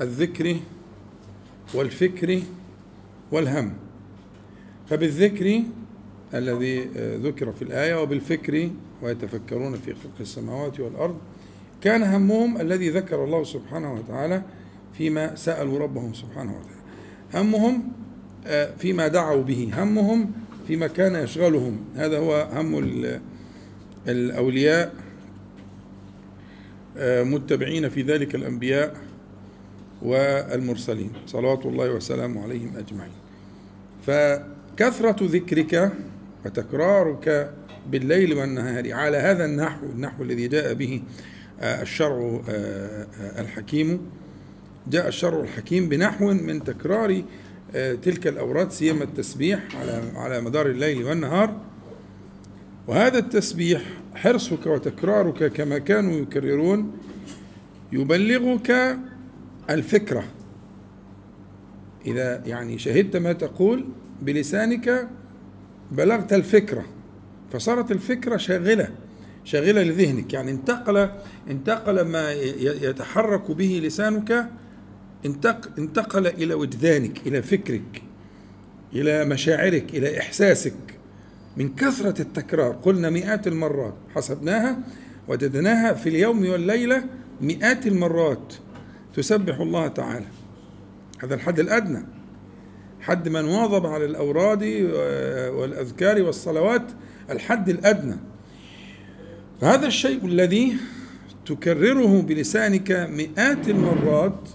الذكر والفكر والهم. فبالذكر الذي ذكر في الآية وبالفكر ويتفكرون في خلق السماوات والأرض كان همهم الذي ذكر الله سبحانه وتعالى فيما سألوا ربهم سبحانه وتعالى. همهم فيما دعوا به. همهم فيما كان يشغلهم. هذا هو هم الأولياء متبعين في ذلك الأنبياء. والمرسلين. صلوات الله وسلامه عليهم أجمعين. فكثرة ذكرك وتكرارك بالليل والنهار على هذا النحو النحو الذي جاء به الشرع الحكيم. جاء الشرع الحكيم بنحو من تكرار تلك الأوراد سيما التسبيح على على مدار الليل والنهار. وهذا التسبيح حرصك وتكرارك كما كانوا يكررون يبلغك الفكرة. إذا يعني شهدت ما تقول بلسانك بلغت الفكرة فصارت الفكرة شاغلة شاغلة لذهنك. يعني انتقل انتقل ما يتحرك به لسانك انتقل إلى وجدانك إلى فكرك إلى مشاعرك إلى إحساسك. من كثرة التكرار قلنا مئات المرات حسبناها وجدناها في اليوم والليلة مئات المرات. تسبح الله تعالى. هذا الحد الأدنى. حد من واظب على الأوراد والأذكار والصلوات الحد الأدنى. فهذا الشيء الذي تكرره بلسانك مئات المرات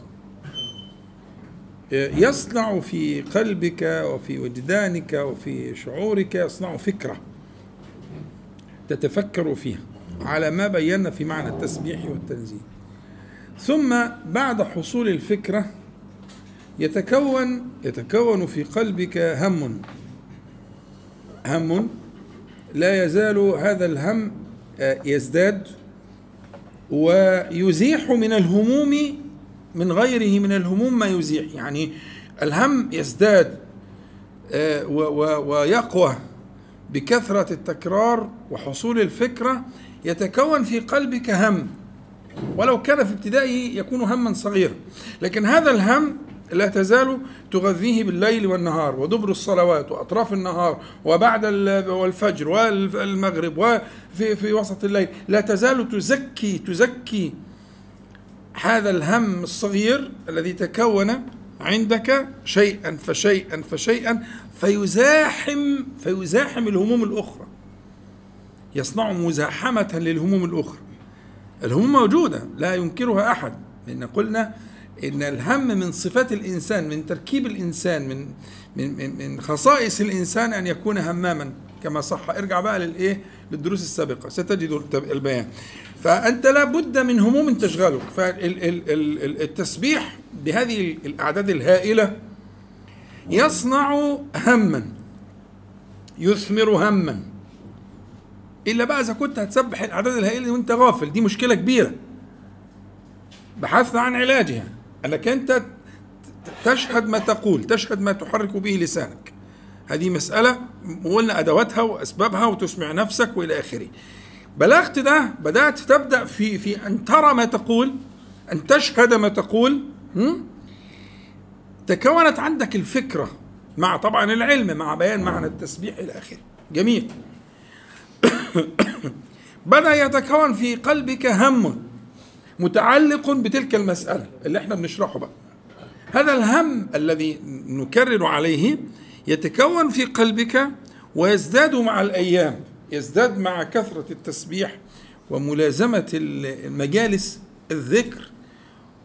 يصنع في قلبك وفي وجدانك وفي شعورك يصنع فكرة تتفكر فيها على ما بينا في معنى التسبيح والتنزيه. ثم بعد حصول الفكرة يتكون يتكون في قلبك هم. هم. لا يزال هذا الهم يزداد ويزيح من الهموم من غيره من الهموم ما يزيح. يعني الهم يزداد ويقوى بكثرة التكرار وحصول الفكرة. يتكون في قلبك هم. ولو كان في ابتدائه يكون هما صغيرا. لكن هذا الهم لا تزال تغذيه بالليل والنهار ودبر الصلوات وأطراف النهار وبعد والفجر والمغرب وفي في وسط الليل. لا تزال تزكي تزكي هذا الهم الصغير الذي تكون عندك شيئا فشيئا فشيئا فيزاحم فيزاحم الهموم الأخرى. يصنع مزاحمة للهموم الأخرى. الهموم موجودة لا ينكرها أحد. لأن قلنا إن الهم من صفات الإنسان من تركيب الإنسان من من من خصائص الإنسان أن يكون هماما. كما صح. ارجع بقى للإيه؟ للدروس السابقة. ستجد البيان. فأنت لا بد من هموم تشغلك. فالتسبيح بهذه الأعداد الهائلة يصنع هما. يثمر هما. إلا بقى إذا كنت هتسبح الأعداد الهائلة وأنت غافل. دي مشكلة كبيرة. بحثنا عن علاجها. انك أنت تشهد ما تقول تشهد ما تحرك به لسانك. هذه مسألة وقلنا أدواتها وأسبابها وتسمع نفسك وإلى آخره. بلغت ده بدأت تبدأ في في أن ترى ما تقول أن تشهد ما تقول تكونت عندك الفكرة مع طبعا العلم مع بيان معنى التسبيح إلى آخره. جميل. بدأ يتكون في قلبك هم متعلق بتلك المسألة اللي إحنا بنشرحه بقى. هذا الهم الذي نكرر عليه يتكون في قلبك ويزداد مع الأيام يزداد مع كثرة التسبيح وملازمة المجالس الذكر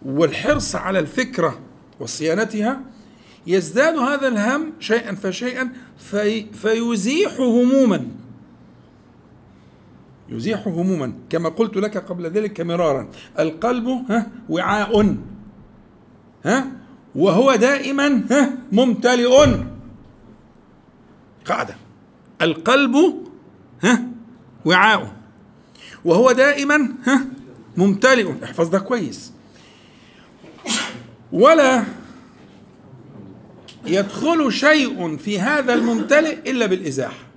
والحرص على الفكرة وصيانتها يزداد هذا الهم شيئا فشيئا في فيزيح هموما. يزيح هموما. كما قلت لك قبل ذلك مرارا. القلب ها وعاء. ها وهو دائما ها ممتلئ. قاعدة. القلب ها وعاء. وهو دائما ها ممتلئ. احفظ ده كويس. ولا يدخل شيء في هذا الممتلئ إلا بالإزاحة.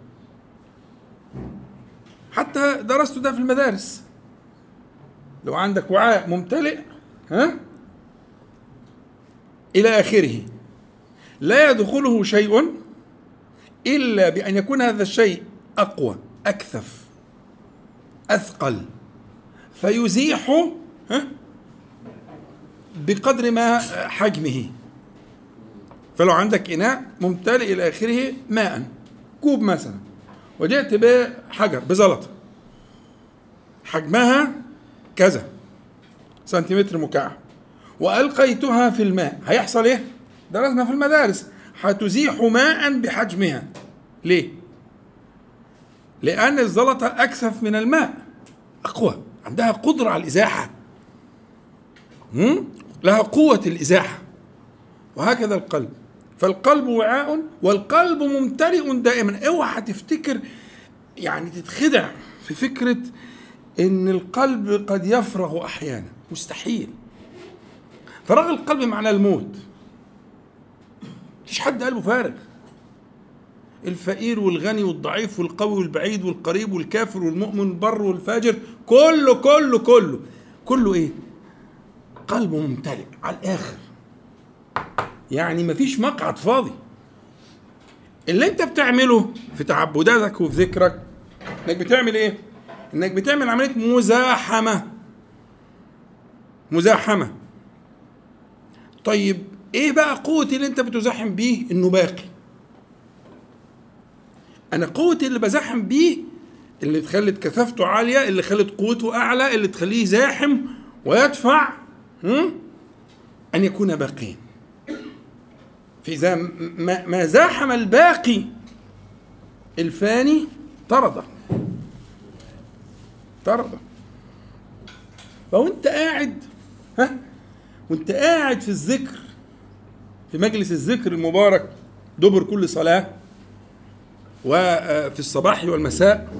حتى درست ده في المدارس. لو عندك وعاء ممتلئ ها إلى آخره. لا يدخله شيء إلا بأن يكون هذا الشيء أقوى أكثف أثقل. فيزيح بقدر ما حجمه. فلو عندك إناء ممتلئ إلى آخره ماء كوب مثلا. وجئت بحجر بزلطة حجمها كذا سنتيمتر مكعب. وألقيتها في الماء. هيحصل إيه؟ درسنا في المدارس. هتزيح ماء بحجمها. ليه؟ لأن الزلطة أكثف من الماء. أقوى. عندها قدرة على الإزاحة. لها قوة الإزاحة. وهكذا القلب. فالقلب وعاء والقلب ممتلئ دائما. اوعى تفتكر يعني تتخدع في فكرة إن القلب قد يفرغ أحيانا. مستحيل. فراغ القلب معناه الموت. مفيش حد قلبه فارغ. الفقير والغني والضعيف والقوي والبعيد والقريب والكافر والمؤمن البر والفاجر. كله كله كله. كله إيه؟ قلبه ممتلئ على الآخر. يعني مفيش مقعد فاضي. اللي انت بتعمله في تعبداتك وفي ذكرك انك بتعمل إيه؟ انك بتعمل عملية مزاحمة. مزاحمة. طيب إيه بقى قوه اللي انت بتزاحم بيه؟ انه باقي. أنا قوه اللي بزاحم بيه اللي تخلت كثافته عالية اللي خلت قوته أعلى اللي تخليه زاحم ويدفع أن يكون باقين فإذا ما, زاحم الباقي الفاني طرده. طرده. فوانت قاعد ها؟ وانت قاعد في الذكر في مجلس الذكر المبارك دبر كل صلاة وفي الصباح والمساء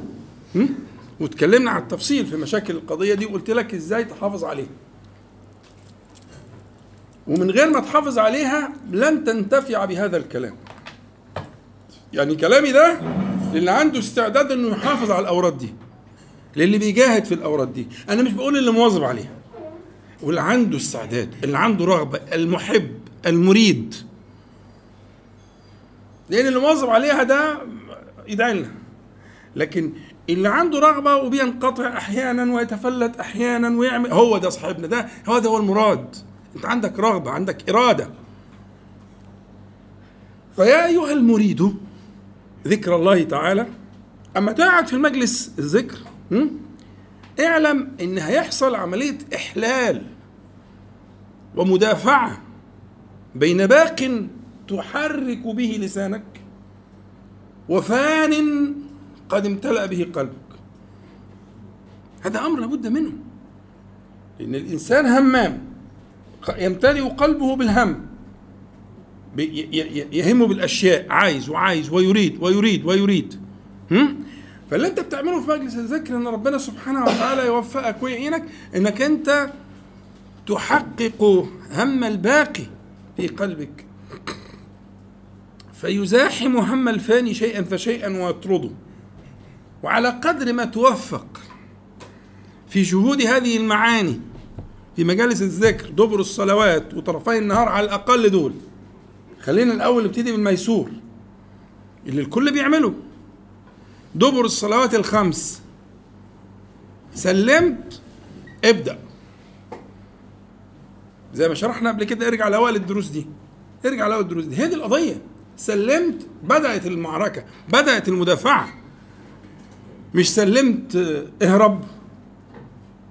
وتكلمنا عن التفصيل في مشاكل القضية دي وقلت لك إزاي تحافظ عليها ومن غير ما تحافظ عليها لن تنتفع بهذا الكلام. يعني كلامي ده للي عنده استعداد إنه يحافظ على الأوراد دي للي بيجاهد في الأوراد دي. أنا مش بقول اللي مواظب عليها واللي عنده استعداد اللي عنده رغبة المحب المريد. لأن اللي مواظب عليها ده يدعي لنا. لكن اللي عنده رغبة وبينقطع أحيانا ويتفلت أحيانا ويعمل هو ده صاحبنا ده هو ده هو المراد. أنت عندك رغبة عندك إرادة. فيا أيها المريد ذكر الله تعالى أما تقعد في المجلس الذكر اعلم إن هيحصل عملية إحلال ومدافعة بين باق تحرك به لسانك وفان قد امتلأ به قلبك. هذا أمر لابد منه لأن الإنسان همام. يمتلئ قلبه بالهم. يهمه بالأشياء. عايز وعايز ويريد ويريد ويريد. هم؟ فاللي أنت بتعمله في مجلس الذكر إن ربنا سبحانه وتعالى يوفقك ويعينك إنك أنت تحقق هم الباقي في قلبك. فيزاحم هم الفاني شيئا فشيئا ويطرده. وعلى قدر ما توفق في شهود هذه المعاني في مجالس الذكر دبر الصلوات وطرفي النهار على الأقل دول. خلينا الأول نبتدي بالميسور اللي الكل بيعمله. دبر الصلوات الخمس. سلمت ابدأ. زي ما شرحنا قبل كده ارجع لأوائل الدروس دي. ارجع لأوائل الدروس دي. هي دي القضية. سلمت بدأت المعركة بدأت المدافعة. مش سلمت اهرب.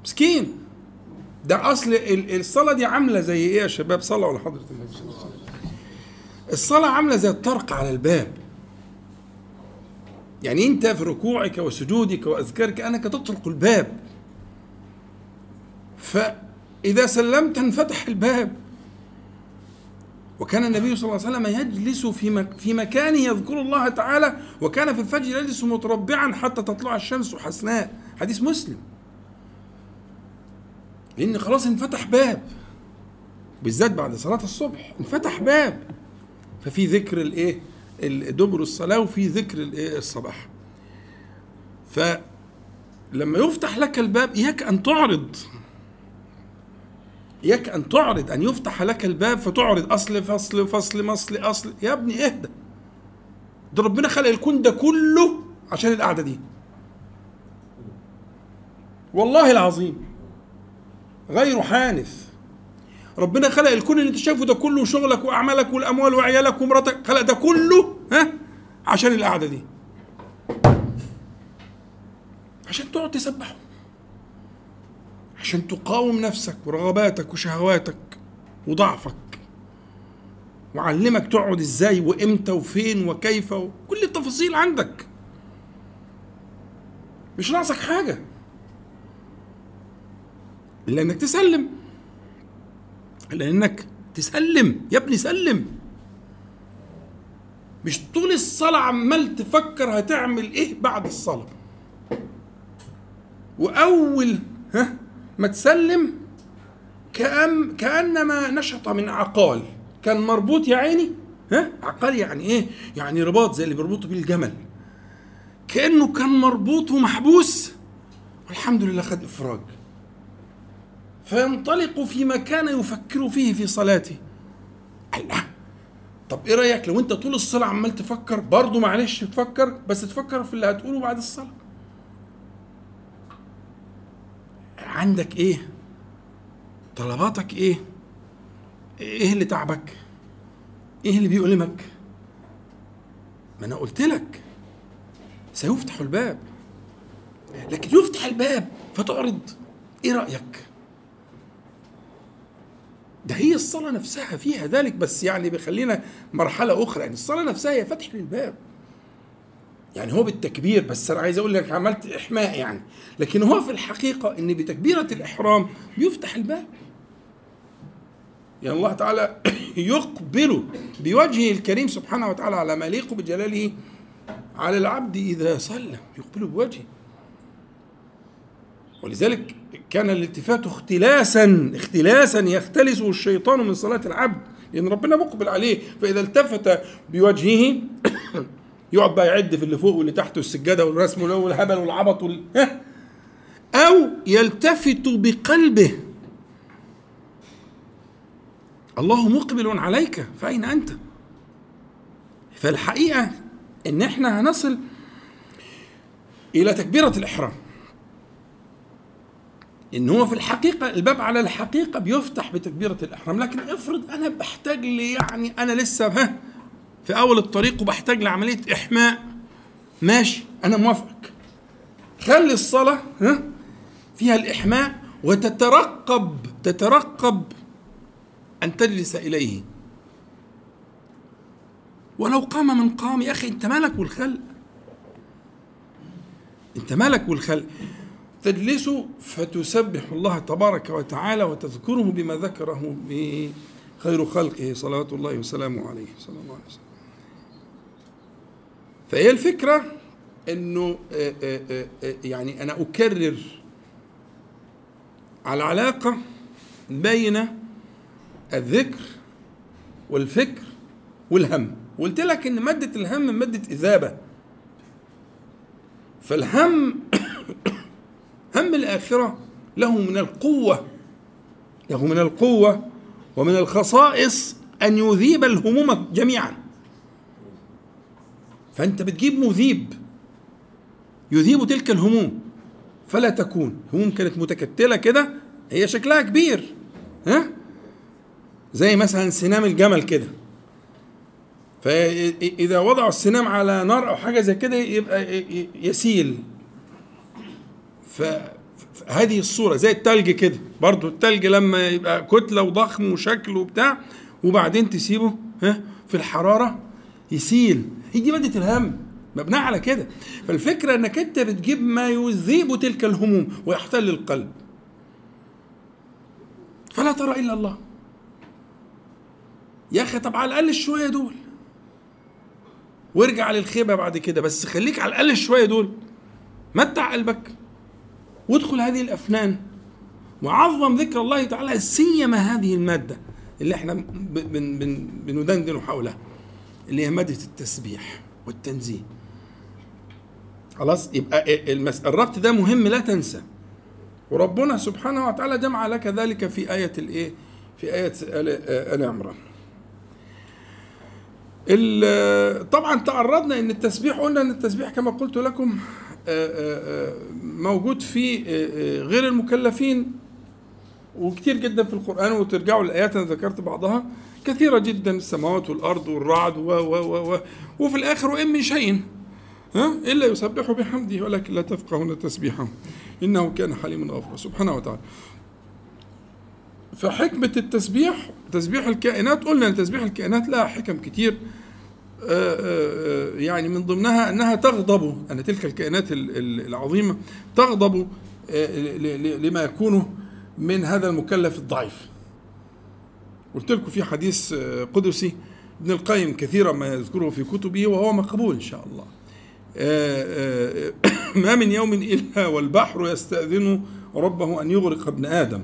مسكين. ده أصل الصلاة دي عاملة زي إيه يا شباب؟ صلاه ولا حضرة النبي صلى الله عليه وسلم. الصلاة عاملة زي الطرق على الباب. يعني أنت في ركوعك وسجودك وأذكارك انك تطرق الباب. فإذا سلمت انفتح الباب. وكان النبي صلى الله عليه وسلم يجلس في في مكانه يذكر الله تعالى وكان في الفجر يجلس متربعا حتى تطلع الشمس حسناء. حديث مسلم. لأن خلاص انفتح باب. بالذات بعد صلاة الصبح. انفتح باب. ففي ذكر الإيه؟ دبر الصلاة وفي ذكر الإيه؟ الصباح. فلما يفتح لك الباب إياك أن تعرض. إياك أن تعرض. أن يفتح لك الباب فتعرض. أصل فصل فصل مصل أصل. يا ابني اهدى. ده ربنا خلق الكون ده كله عشان القعدة دي. والله العظيم. غير حانث. ربنا خلق الكون اللي انت شايفه ده كله شغلك وأعمالك والأموال وعيالك ومراتك خلق ده كله ها؟ عشان القعدة دي. عشان تقعد تسبحه. عشان تقاوم نفسك ورغباتك وشهواتك وضعفك. وعلمك تقعد إزاي وإمتى وفين وكيف وكل التفاصيل عندك. مش ناقصك حاجة. إلا إنك تسلم. إلا إنك تسلم. يا ابني سلم. مش طول الصلاة عمال تفكر هتعمل إيه بعد الصلاة. وأول ها ما تسلم كأن كأنما نشط من عقال. كان مربوط يا عيني؟ ها؟ عقال يعني إيه؟ يعني رباط زي اللي بيربطوا بيه الجمل. كأنه كان مربوط ومحبوس. والحمد لله خد إفراج. فينطلق فيما كان يفكر فيه في صلاته. الله! طب إيه رأيك لو أنت طول الصلاة عمال تفكر؟ برضه معلش تفكر بس تفكر في اللي هتقوله بعد الصلاة. عندك إيه؟ طلباتك إيه؟ إيه اللي تعبك؟ إيه اللي بيؤلمك؟ ما أنا قلت لك سيفتح الباب. لكن يفتح الباب فتعرض. إيه رأيك؟ ده هي الصلاة نفسها فيها ذلك بس يعني بيخلينا مرحلة أخرى. يعني الصلاة نفسها هي فتح للباب يعني هو بالتكبير بس أنا عايز أقول لك عملت إحماء يعني. لكن هو في الحقيقة إن بتكبيرة الإحرام بيفتح الباب. يعني الله تعالى يقبل بوجهه الكريم سبحانه وتعالى على ما يليق بجلاله على العبد إذا صلى. يقبل بوجهه. ولذلك كان الالتفات اختلاسا اختلاسا يختلسه الشيطان من صلاة العبد لأن ربنا مقبل عليه فإذا التفت بوجهه يقعد بقى يعد في اللي فوق واللي تحت والسجادة والرسم والهبل والعبط وال... أو يلتفت بقلبه. الله مقبل عليك فأين أنت؟ فالحقيقة إن إحنا هنصل إلى تكبيرة الإحرام. إن هو في الحقيقة الباب على الحقيقة بيفتح بتكبيرة الإحرام. لكن افرض أنا بحتاج لي يعني أنا لسه ها في أول الطريق وبحتاج لعملية إحماء. ماشي أنا موافقك. خلي الصلاة ها فيها الإحماء وتترقب تترقب أن تجلس إليه. ولو قام من قام يا أخي أنت مالك والخلق أنت مالك والخلق تجلس فتسبح الله تبارك وتعالى وتذكره بما ذكره خير خلقه صلوات الله وسلامه عليه. صلى الله عليه وسلم. فهي الفكرة إنه آه، آه، آه، يعني أنا أكرر على العلاقة بين الذكر والفكر والهم. قلت لك إن مادة الهم مادة إذابة. فالهم هم الآخرة له من القوة له من القوة ومن الخصائص أن يذيب الهموم جميعا. فأنت بتجيب مذيب يذيب تلك الهموم. فلا تكون هموم كانت متكتلة كده هي شكلها كبير ها؟ زي مثلا سنام الجمل كده. فإذا وضعوا السنام على نار أو حاجة زي كده يبقى يسيل. فهذه الصورة زي التلج كده. برضو التلج لما يبقى كتلة وضخم وشكل وبتاع وبعدين تسيبه ها في الحرارة يسيل. هي دي مادة الهم مبناء على كده. فالفكرة إنك أنت بتجيب ما يذيب تلك الهموم ويحتل القلب. فلا ترى إلا الله. يا أخي طب على الأقل شوية دول. وارجع للخيبة بعد كده بس خليك على الأقل شوية دول. متع قلبك. وادخل هذه الأفنان وعظم ذكر الله تعالى سيما هذه المادة اللي إحنا بن بن بندندن حولها اللي هي مادة التسبيح والتنزيه خلاص يبقى المس... الربط ده مهم لا تنسى وربنا سبحانه وتعالى جمع لك ذلك في آية الإيه؟ في آية آل عمران. طبعا تعرضنا إن التسبيح قلنا إن التسبيح كما قلت لكم موجود في غير المكلفين وكثير جدا في القرآن وترجعوا الآيات أنا ذكرت بعضها. كثيرة جدا السماوات والأرض والرعد و و و و وفي الآخر وإن من شيء ها؟ إلا يسبح بحمده ولكن لا تفقهون تسبيحه. إنه كان حليما غفورا. سبحانه وتعالى. فحكمة التسبيح تسبيح الكائنات قلنا أن تسبيح الكائنات لها حكم كتير. يعني من ضمنها أنها تغضب أن تلك الكائنات العظيمة تغضب لما يكون من هذا المكلف الضعيف. قلت لكم في حديث قدسي ابن القيم كثيرا ما يذكره في كتبه وهو مقبول إن شاء الله. ما من يوم إلا والبحر يستأذن ربه أن يغرق ابن آدم.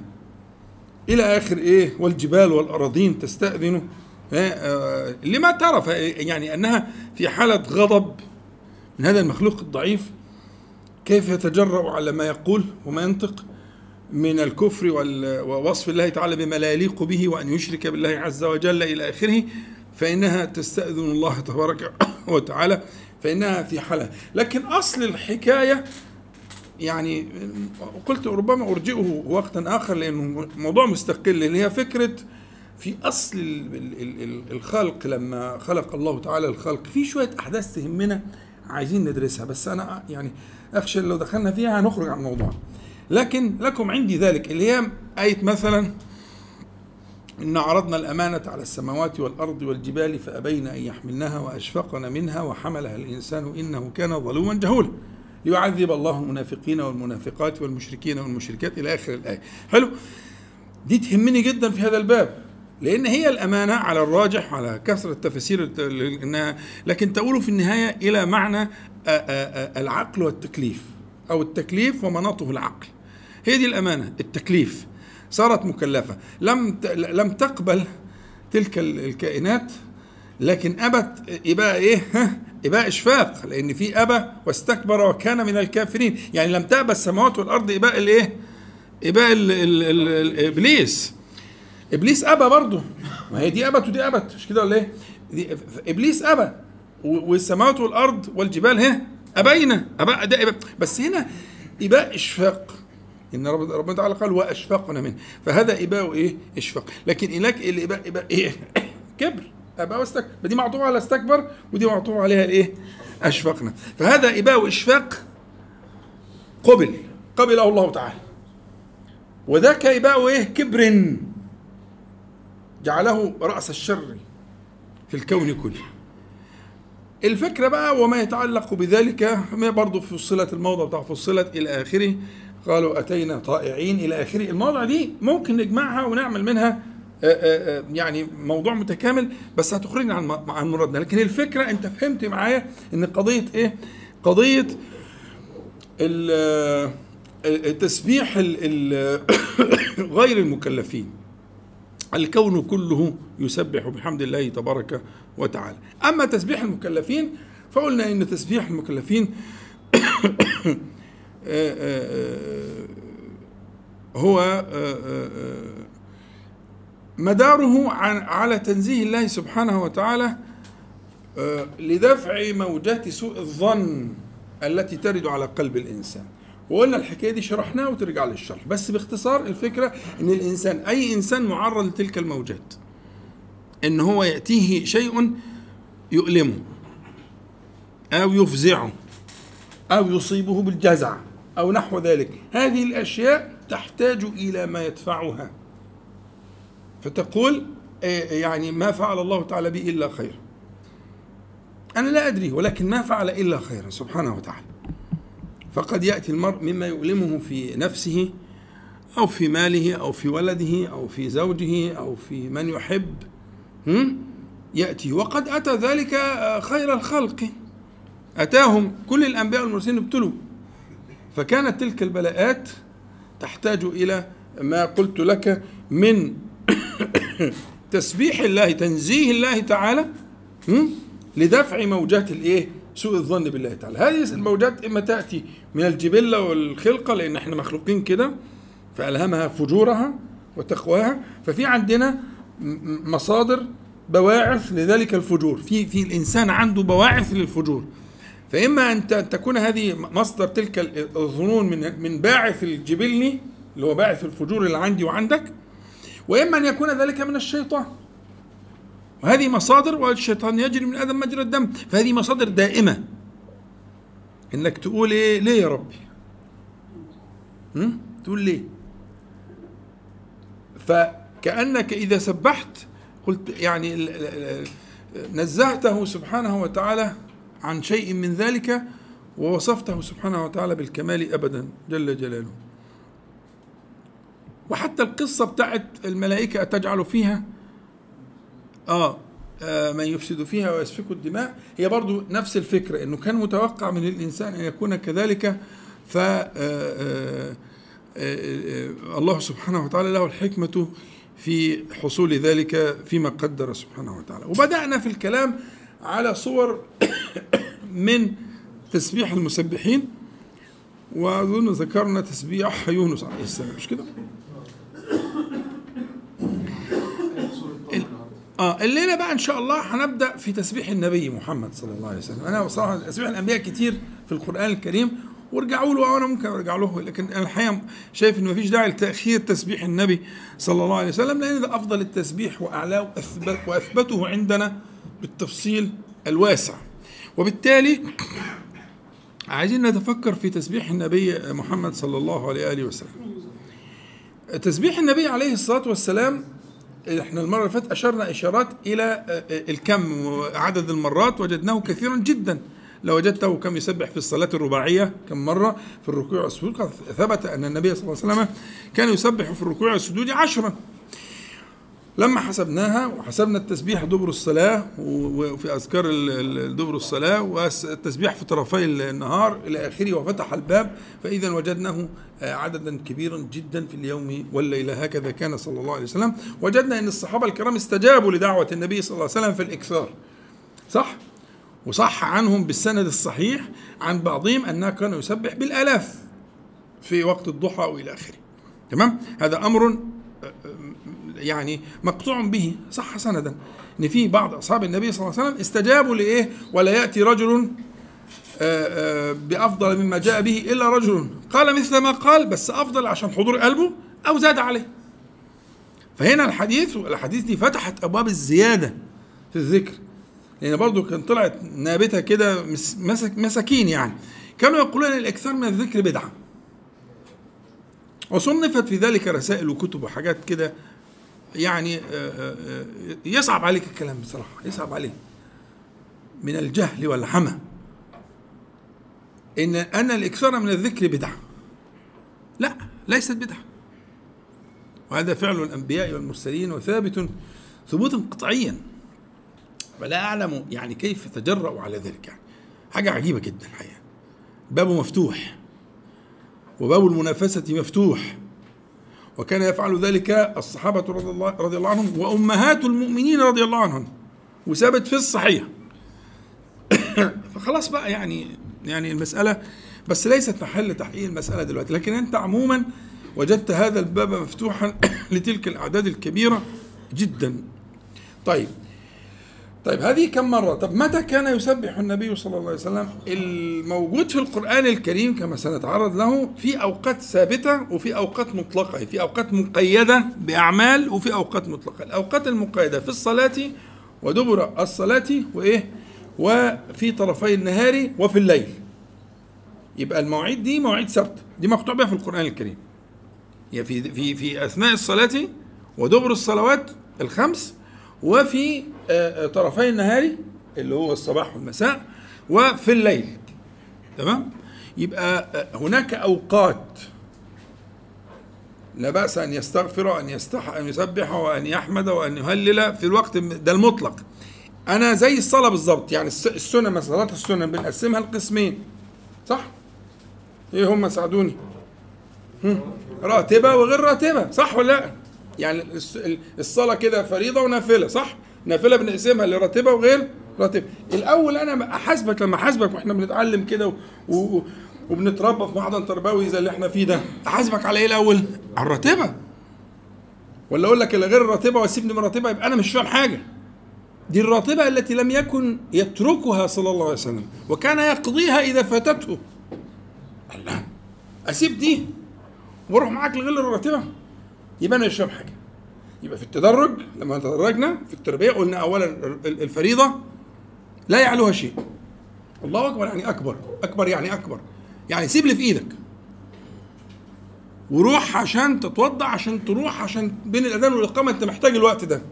إلى آخر إيه والجبال والأراضين تستأذن لما ترى يعني أنها في حالة غضب من هذا المخلوق الضعيف كيف يتجرأ على ما يقول وما ينطق من الكفر ووصف الله تعالى بما لا يليق به وأن يشرك بالله عز وجل إلى آخره فإنها تستأذن الله تبارك وتعالى فإنها في حالة. لكن أصل الحكاية يعني قلت ربما أرجئه وقتا آخر لأنه موضوع مستقل اللي هي فكرة في أصل الخلق لما خلق الله تعالى الخلق في شوية أحداث تهمنا عايزين ندرسها بس أنا يعني أخشى لو دخلنا فيها هنخرج عن الموضوع. لكن لكم عندي ذلك اللي هي آية مثلا إن عرضنا الأمانة على السماوات والأرض والجبال فأبين أن يحملنها وأشفقن منها وحملها الإنسان إنه كان ظلوما جهولا. ليعذب الله المنافقين والمنافقات والمشركين والمشركات إلى آخر الآية. حلو؟ دي تهمني جدا في هذا الباب. لأن هي الأمانة على الراجح على كثرة تفاسير لكن تقول في النهاية إلى معنى العقل والتكليف أو التكليف ومناطه العقل. هي دي الأمانة التكليف. صارت مكلفة. لم لم تقبل تلك الكائنات لكن أبت إباء إيه؟ إباء إشفاق. لأن في أبى واستكبر وكان من الكافرين. يعني لم تأبى السماوات والأرض إباء الإيه؟ إباء إبليس. إبليس أبى برضه. ما هي دي أبت ودي أبت مش كده ولا إيه؟ إبليس أبى. والسماوات والأرض والجبال هي أبينا. أبى ده إباء بس هنا إباء إشفاق. إن ربنا تعالى قال وأشفقنا منه. فهذا إباء إيه؟ أشفاق. لكن هناك الاباء اباء إيه؟ كبر. اباء واستكبر دي معطوفه على استكبر ودي معطوفه عليها الإيه؟ أشفقنا. فهذا إباء أشفاق قبل. قبله الله تعالى. وذاك إباء إيه؟ كبر. جعله رأس الشر في الكون كله. الفكرة بقى وما يتعلق بذلك ما برضه فصلت الموضع بتاع فصلت إلى آخره. قالوا أتينا طائعين إلى آخره. المواضع دي ممكن نجمعها ونعمل منها يعني موضوع متكامل بس هتخرجنا عن عن مرادنا. لكن الفكرة أنت فهمت معايا إن قضية إيه؟ قضية التسبيح غير المكلفين. الكون كله يسبح بحمد الله تبارك وتعالى. أما تسبيح المكلفين فقلنا إن تسبيح المكلفين هو مداره على تنزيه الله سبحانه وتعالى لدفع موجات سوء الظن التي ترد على قلب الإنسان. وقلنا الحكاية دي شرحناها وترجع للشرح. بس باختصار الفكرة إن الإنسان أي إنسان معرض لتلك الموجات إن هو يأتيه شيء يؤلمه أو يفزعه أو يصيبه بالجزع أو نحو ذلك. هذه الأشياء تحتاج إلى ما يدفعها. فتقول يعني ما فعل الله تعالى بي إلا خير. أنا لا أدري ولكن ما فعل إلا خيرا سبحانه وتعالى. فقد يأتي المرء مما يؤلمه في نفسه أو في ماله أو في ولده أو في زوجه أو في من يحب يأتي. وقد أتى ذلك خير الخلق. أتاهم كل الأنبياء والمرسلين ابتلوا. فكانت تلك البلاءات تحتاج إلى ما قلت لك من تسبيح الله تنزيه الله تعالى لدفع موجات الإيه؟ سوء الظن بالله تعالى. هذه الموجات إما تأتي من الجبلة والخلقة لأن إحنا مخلوقين كده فألهمها فجورها وتقواها. ففي عندنا مصادر بواعث لذلك الفجور. في في الإنسان عنده بواعث للفجور. فإما أن تكون هذه مصدر تلك الظنون من من باعث الجبلي اللي هو باعث الفجور اللي عندي وعندك وإما أن يكون ذلك من الشيطان. وهذه مصادر والشيطان يجري من آدم مجرى الدم فهذه مصادر دائمة. إنك تقول إيه؟ ليه يا ربي؟ تقول ليه؟ فكأنك إذا سبحت قلت يعني نزهته سبحانه وتعالى عن شيء من ذلك ووصفته سبحانه وتعالى بالكمال ابدا جل جلاله. وحتى القصة بتاعت الملائكة أتجعل فيها؟ آه, آه من يفسد فيها ويسفك الدماء. هي برضو نفس الفكرة أنه كان متوقع من الإنسان أن يكون كذلك. ف آه آه, آه، الله سبحانه وتعالى له الحكمة في حصول ذلك فيما قدر سبحانه وتعالى. وبدأنا في الكلام على صور من تسبيح المسبحين. وأظن ذكرنا تسبيح يونس عليه السلام مش كده؟ آه الليلة بقى إن شاء الله هنبدأ في تسبيح النبي محمد صلى الله عليه وسلم. أنا بصراحة تسبيح الأنبياء كتير في القرآن الكريم وارجعوا له وأنا ممكن أرجع له لكن أنا الحقيقة شايف انه مفيش داعي لتأخير تسبيح النبي صلى الله عليه وسلم لأن ده أفضل التسبيح وأعلاه واثبت وأثبته عندنا بالتفصيل الواسع. وبالتالي عايزين نتفكر في تسبيح النبي محمد صلى الله عليه وسلم. تسبيح النبي عليه الصلاة والسلام إحنا المرة اللي فاتت أشرنا إشارات إلى الكم وعدد المرات وجدناه كثيرا جدا. لو وجدته كم يسبح في الصلاة الرباعية كم مرة في الركوع والسجود ثبت أن النبي صلى الله عليه وسلم كان يسبح في الركوع والسجود عشرا. لما حسبناها وحسبنا التسبيح دبر الصلاة وفي أذكار دبر الصلاة والتسبيح في طرفي النهار إلى آخره وفتح الباب فإذا وجدناه عددا كبيرا جدا في اليوم والليلة هكذا كان صلى الله عليه وسلم. وجدنا أن الصحابة الكرام استجابوا لدعوة النبي صلى الله عليه وسلم في الإكثار. صح؟ وصح عنهم بالسند الصحيح عن بعضهم أنه كان يسبح بالآلاف في وقت الضحى وإلى آخره. تمام؟ هذا أمر يعني مقطوع به صح سندا. إن في بعض أصحاب النبي صلى الله عليه وسلم استجابوا لإيه؟ ولا يأتي رجل بأفضل مما جاء به إلا رجل. قال مثل ما قال بس أفضل عشان حضور قلبه أو زاد عليه. فهنا الحديث والاحاديث دي فتحت أبواب الزيادة في الذكر. لأن برضو كان طلعت نابتة كده مساكين يعني. كانوا يقولون الأكثار من الذكر بدعة. وصنفت في ذلك رسائل وكتب وحاجات كده يعني آه، آه، آه، يصعب عليك الكلام بصراحة يصعب عليك. من الجهل والحمى. إن أن الإكثار من الذكر بدعة. لا ليست بدعة. وهذا فعل الأنبياء والمرسلين وثابت ثبوتا قطعيا. فلا أعلم يعني كيف تجرأوا على ذلك يعني. حاجة عجيبة جدا الحقيقة. بابه مفتوح. وباب المنافسة مفتوح. وكان يفعل ذلك الصحابة رضي الله, رضي الله عنهم وأمهات المؤمنين رضي الله عنهم. وثابت في الصحيح. فخلاص بقى يعني يعني المسألة بس ليست محل تحقيق المسألة دلوقتي. لكن أنت عموما وجدت هذا الباب مفتوحا لتلك الأعداد الكبيرة جدا. طيب طيب هذه كم مرة؟ طب متى كان يسبح النبي صلى الله عليه وسلم؟ الموجود في القرآن الكريم كما سنتعرض له في أوقات ثابتة وفي أوقات مطلقة، في أوقات مقيدة بأعمال وفي أوقات مطلقة، الأوقات المقيدة في الصلاة ودبر الصلاة وإيه؟ وفي طرفي النهار وفي الليل. يبقى المواعيد دي مواعيد ثابتة، دي مقطوع بها في القرآن الكريم. هي في في في أثناء الصلاة ودبر الصلوات الخمس وفي آه، آه، طرفي النهار اللي هو الصباح والمساء وفي الليل. تمام؟ يبقى آه، هناك أوقات لا بأس أن يستغفر وأن يستح أن يسبح وأن يحمد وأن يهلل في الوقت ده المطلق. أنا زي الصلاة بالظبط يعني السنة مثلا صلاة السنة بنقسمها لقسمين صح؟ إيه هم ساعدوني؟ راتبة وغير راتبة صح ولا لا؟ يعني الصلاة كده فريضة ونافلة صح؟ نافلة بنقسمها لراتبة وغير راتبه الأول أنا أحاسبك لما أحاسبك وإحنا بنتعلم كده. وبنتربى في محضن تربوي زي اللي إحنا فيه ده أحاسبك على إيه الأول؟ على الراتبة. ولا أقول لك اللي غير الراتبة وأسيبني من الراتبة يبقى أنا مش فاهم حاجة. دي الراتبة التي لم يكن يتركها صلى الله عليه وسلم وكان يقضيها إذا فاتته. الله أسيب دي وأروح معاك لغير الراتبة. يبقى أنا مش فاهم حاجة. يبقى في التدرج لما تدرجنا في التربية قلنا اولا الفريضة لا يعلوها شيء. الله أكبر يعني أكبر أكبر يعني أكبر. يعني سيب اللي في إيدك. وروح عشان تتوضع عشان تروح عشان بين الأذان والإقامة أنت محتاج الوقت ده.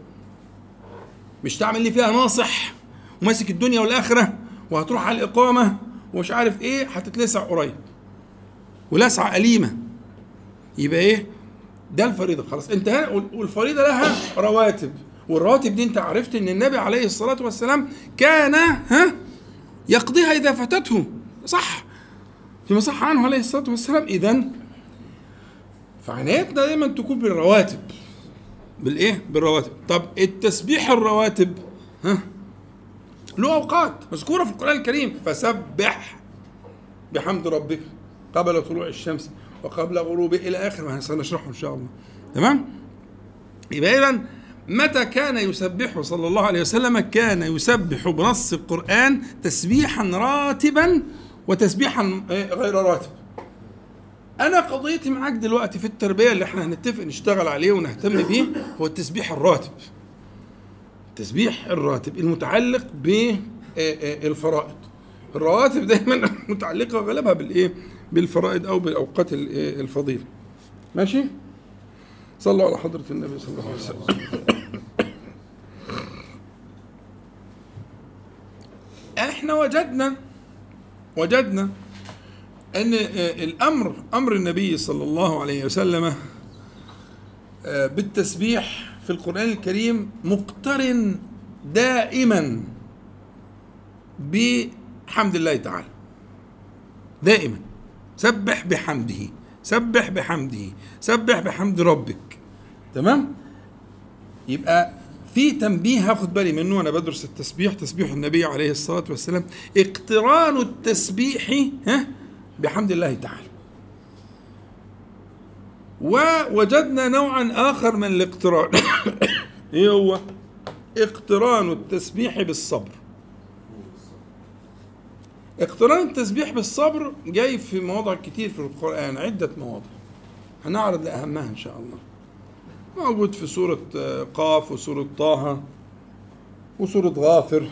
مش تعمل لي فيها ناصح وماسك الدنيا والآخرة وهتروح على الإقامة ومش عارف إيه هتتلسع قريب. ولسعة أليمة. يبقى إيه؟ ده الفريضة. خلاص انت والفريضة لها رواتب. والرواتب دي انت عرفت ان النبي عليه الصلاة والسلام كان ها يقضيها إذا فاتته. صح. فيما صح عنه عليه الصلاة والسلام. اذا فعنايتنا دايما تكون بالرواتب. بالإيه؟ بالرواتب. طب التسبيح الرواتب ها له أوقات مذكورة في القرآن الكريم. فسبح بحمد ربك قبل طلوع الشمس. وقبل غروبه إلى آخر. ما سنشرحه إن شاء الله. تمام؟ يبقى اذا متى كان يسبح صلى الله عليه وسلم؟ كان يسبح بنص القرآن تسبيحا راتبا وتسبيحا غير راتب. أنا قضيتي معاك دلوقتي في التربية اللي إحنا هنتفق نشتغل عليه ونهتم بيه هو التسبيح الراتب. التسبيح الراتب المتعلق بالفرائض الرواتب دايما متعلقة غالبها بالإيه؟ بالفرائض أو بالأوقات الفضيلة. ماشي؟ صلوا على حضرة النبي صلى الله عليه وسلم. إحنا وجدنا وجدنا أن الأمر أمر النبي صلى الله عليه وسلم بالتسبيح في القرآن الكريم مقترن دائما بحمد الله تعالى. دائما. سبح بحمده سبح بحمده سبح بحمد ربك. تمام؟ يبقى في تنبيه هاخد بالي منه وأنا بدرس التسبيح تسبيح النبي عليه الصلاة والسلام. اقتران التسبيح ها؟ بحمد الله تعالى. ووجدنا نوعا آخر من الاقتران. إيه هو؟ اقتران التسبيح بالصبر. اقتران التسبيح بالصبر جاي في مواضع كتير في القرآن عدة مواضع. هنعرض لأهمها إن شاء الله. موجود في سورة قاف وسورة طه وسورة غافر.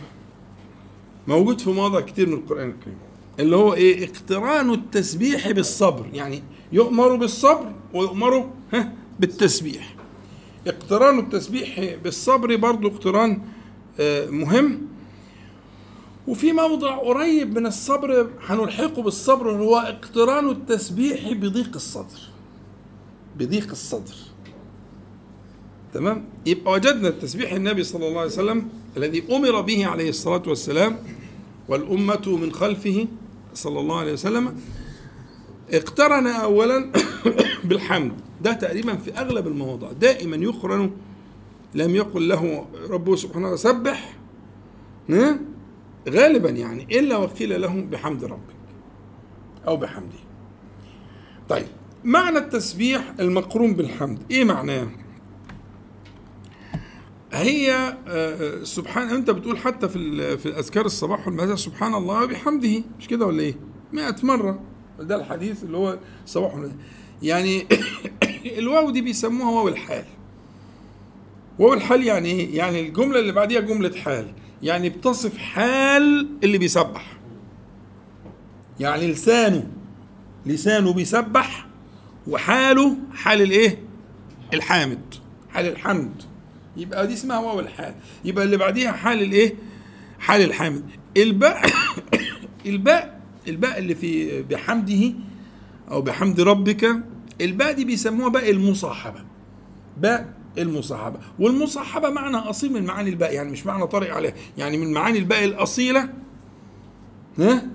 موجود في مواضع كتير من القرآن الكريم. اللي هو إيه؟ اقتران التسبيح بالصبر. يعني يؤمر بالصبر ويؤمر بالتسبيح. اقتران التسبيح بالصبر برضو اقتران مهم. وفي موضع قريب من الصبر هنلحقه بالصبر اللي هو اقتران التسبيح بضيق الصدر. بضيق الصدر. تمام؟ يبقى وجدنا التسبيح النبي صلى الله عليه وسلم الذي أمر به عليه الصلاة والسلام والأمة من خلفه صلى الله عليه وسلم. اقترن اولا بالحمد. ده تقريبا في أغلب المواضع. دائما يقرن لم يقل له ربه سبحانه وتعالى سبح غالبا يعني إلا وقيل له بحمد ربك أو بحمده. طيب معنى التسبيح المقرون بالحمد إيه معناه؟ هي سبحان أنت بتقول حتى في في اذكار الصباح والمساء سبحان الله وبحمده. مش كده ولا إيه؟ 100 مرة. ده الحديث اللي هو الصباح والمساء يعني الواو دي بيسموها واو الحال. واو الحال يعني إيه؟ يعني الجملة اللي بعديها جملة حال. يعني بتصف حال اللي بيسبح. يعني لسانه لسانه بيسبح وحاله حال الايه؟ الحامد حال الحمد. يبقى دي اسمها واو الحال. يبقى اللي بعديها حال الايه؟ حال الحامد. الباء الباء الباء اللي في بحمده أو بحمد ربك الباء دي بيسموها باء المصاحبة. باء المصاحبة. والمصاحبة معنى أصيل من معاني الباء يعني مش معنى طارئ عليه يعني من معاني الباء الأصيلة ها؟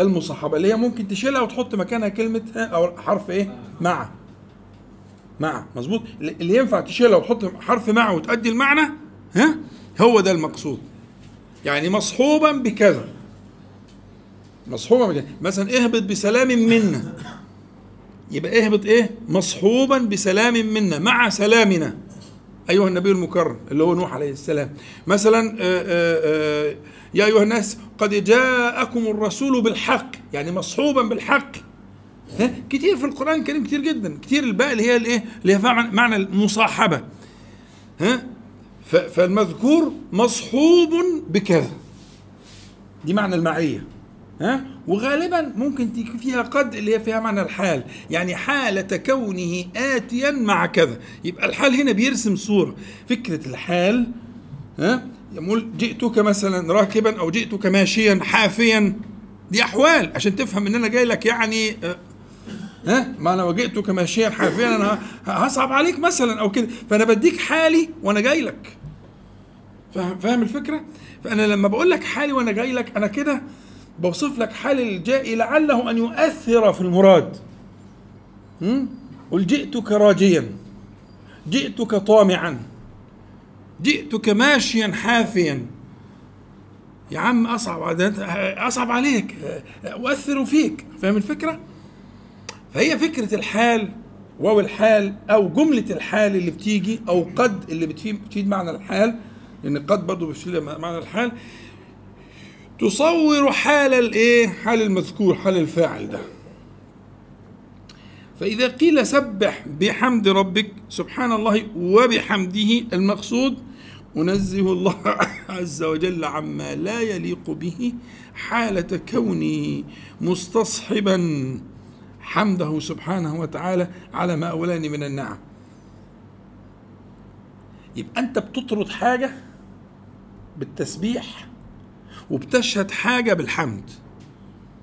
المصاحبة اللي هي ممكن تشيلها وتحط مكانها كلمة أو حرف إيه؟ مع. مع. مظبوط؟ اللي ينفع تشيلها وتحط حرف مع وتأدي المعنى ها؟ هو ده المقصود. يعني مصحوبا بكذا. مصحوبا بكذا. مثلا اهبط بسلام منا. يبقى اهبط إيه؟ مصحوبا بسلام منا مع سلامنا. أيها النبي المكرم اللي هو نوح عليه السلام. مثلا آآ آآ يا أيها الناس قد جاءكم الرسول بالحق يعني مصحوبا بالحق. ها؟ كتير في القرآن الكريم كتير جدا. كتير الباقي اللي هي الإيه؟ اللي هي معنى المصاحبة. ها؟ فالمذكور مصحوب بكذا. دي معنى المعية. ها؟ وغالبا ممكن تيجي فيها قد اللي هي فيها معنى الحال. يعني حالة كونه آتيا مع كذا. يبقى الحال هنا بيرسم صورة. فكرة الحال ها؟ يقول جئتك مثلا راكبا أو جئتك ماشيا حافيا. دي أحوال عشان تفهم إن أنا جاي لك يعني ها؟ ما أنا وجئتك ماشيا حافيا أنا هصعب عليك مثلا أو كده. فأنا بديك حالي وأنا جاي لك. فاهم الفكرة؟ فأنا لما بقول لك حالي وأنا جاي لك أنا كده بوصف لك حال الجائي لعله أن يؤثر في المراد. قل جئتك راجيا. جئتك طامعا. جئتك ماشيا حافيا. يا عم أصعب أصعب عليك. أؤثر فيك. فاهم الفكرة؟ فهي فكرة الحال واو الحال أو جملة الحال اللي بتيجي أو قد اللي بتفيد معنى الحال لأن قد برضه بتفيد معنى الحال. تصور حال الايه؟ حال المذكور حال الفاعل ده. فإذا قيل سبح بحمد ربك سبحان الله وبحمده المقصود أنزه الله عز وجل عما لا يليق به حالة كوني مستصحبا حمده سبحانه وتعالى على ما أولاني من النعم. يبقى أنت بتطرد حاجة بالتسبيح وبتشهد حاجة بالحمد.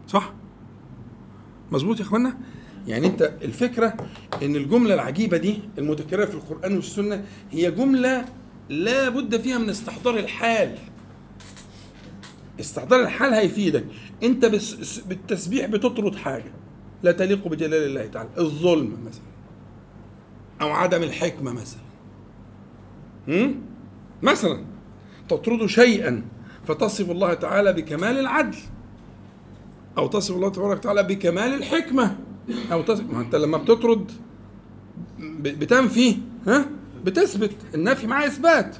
صح؟ مظبوط يا إخوانا؟ يعني أنت الفكرة إن الجملة العجيبة دي المتكررة في القرآن والسنة هي جملة لا بد فيها من استحضار الحال. استحضار الحال هيفيدك. أنت بالتسبيح بتطرد حاجة لا تليق بجلال الله تعالى. الظلم مثلا. أو عدم الحكمة مثلا؟ مثلا. تطرد شيئا. فتصف الله تعالى بكمال العدل. أو تصف الله تبارك وتعالى بكمال الحكمة. أو تصف ما أنت لما بتطرد بتنفي ها؟ بتثبت. النفي مع إثبات.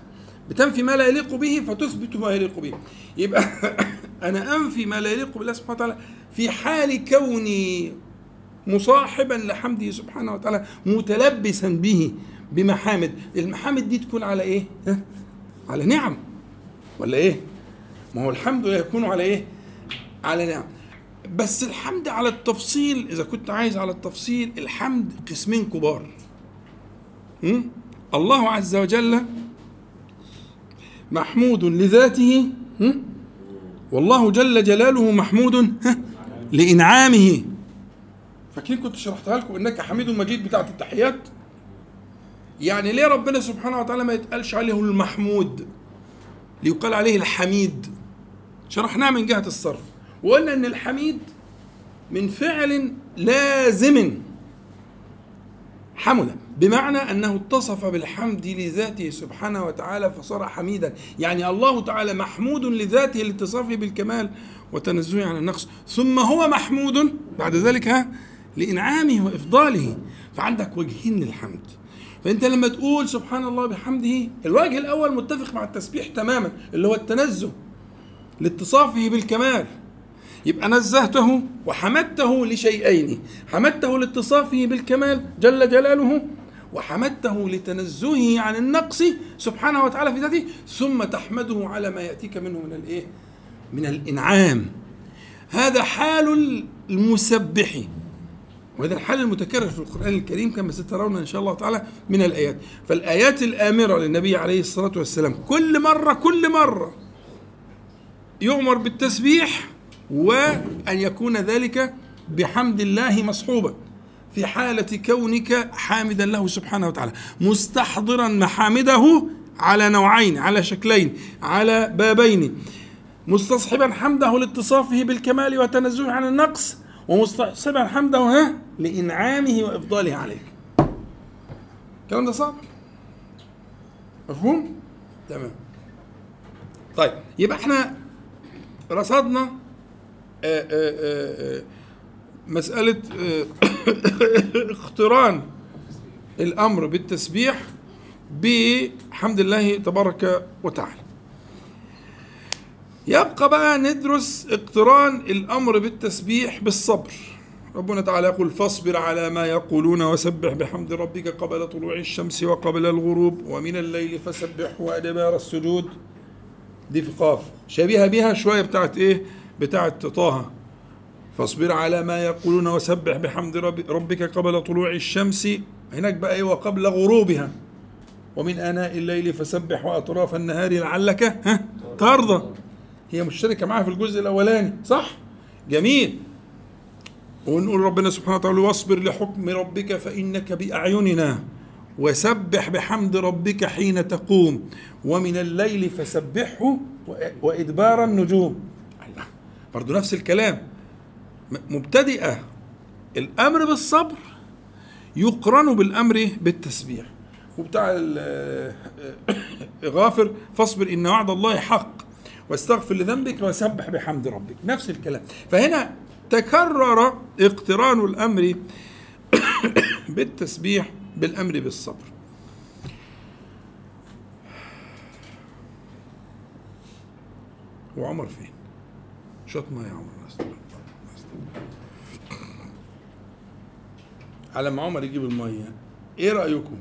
بتنفي ما لا يليق به فتثبت ما يليق به. يبقى أنا أنفي ما لا يليق بالله سبحانه وتعالى في حال كوني مصاحبا لحمده سبحانه وتعالى متلبسا به بمحامد. المحامد دي تكون على إيه؟ ها؟ على نعم. ولا إيه؟ ما هو الحمد يكون على إيه؟ على نعم. بس الحمد على التفصيل إذا كنت عايز على التفصيل الحمد قسمين كبار. م? الله عز وجل محمود لذاته م? والله جل جلاله محمود لإنعامه. فاكرين كنت شرحتها لكم إنك حميد مجيد بتاعت التحيات؟ يعني ليه ربنا سبحانه وتعالى ما يتقالش عليه المحمود ليقال عليه الحميد؟ شرحناه من جهة الصرف. وقلنا أن الحميد من فعل لازم حمد بمعنى أنه اتصف بالحمد لذاته سبحانه وتعالى فصار حميدا. يعني الله تعالى محمود لذاته لاتصافه بالكمال وتنزهه عن النقص. ثم هو محمود بعد ذلك لإنعامه وإفضاله. فعندك وجهين للحمد. فأنت لما تقول سبحان الله بحمده الوجه الأول متفق مع التسبيح تماما اللي هو التنزه. لاتصافه بالكمال. يبقى نزهته وحمدته لشيئين. حمدته لاتصافه بالكمال جل جلاله وحمدته لتنزهه عن النقص سبحانه وتعالى في ذاته ثم تحمده على ما يأتيك منه من الإيه؟ من الإنعام. هذا حال المسبح. وهذا الحال المتكرر في القرآن الكريم كما سترون إن شاء الله تعالى من الآيات. فالآيات الآمرة للنبي عليه الصلاة والسلام كل مرة كل مرة يؤمر بالتسبيح وأن يكون ذلك بحمد الله مصحوبا في حالة كونك حامدا له سبحانه وتعالى مستحضرا محامده على نوعين على شكلين على بابين. مستصحبا حمده لاتصافه بالكمال وتنزهه عن النقص ومستصحبا حمده ها لإنعامه وإفضاله عليك. الكلام ده صعب مفهوم؟ تمام. طيب يبقى إحنا رصدنا آه، آه، آه، مسألة اقتران الأمر بالتسبيح بحمد الله تبارك وتعالى. يبقى بقى ندرس اقتران الأمر بالتسبيح بالصبر. ربنا تعالى يقول فاصبر على ما يقولون وسبح بحمد ربك قبل طلوع الشمس وقبل الغروب ومن الليل فسبح وأدبار السجود. دي في قاف. شبيهة بها شوية بتاعت إيه؟ بتاعت طه. فاصبر على ما يقولون وسبح بحمد رب ربك قبل طلوع الشمس. هناك بقى إيه؟ وقبل غروبها. ومن آناء الليل فسبح وأطراف النهار لعلك ها؟ ترضى. هي مشتركة معاها في الجزء الأولاني صح؟ جميل. ونقول ربنا سبحانه وتعالى واصبر لحكم ربك فإنك بأعيننا. وسبح بحمد ربك حين تقوم ومن الليل فسبحه وإدبار النجوم. الله. برضو نفس الكلام. مبتدئة. الأمر بالصبر يقرن بالأمر بالتسبيح. وبتاع ال- غافر فاصبر إن وعد الله حق واستغفر لذنبك وسبح بحمد ربك. نفس الكلام. فهنا تكرر اقتران الأمر بالتسبيح بالأمر بالصبر. وعمر فين؟ شط ما يا عمر. على ما عمر يجيب المية إيه رأيكم؟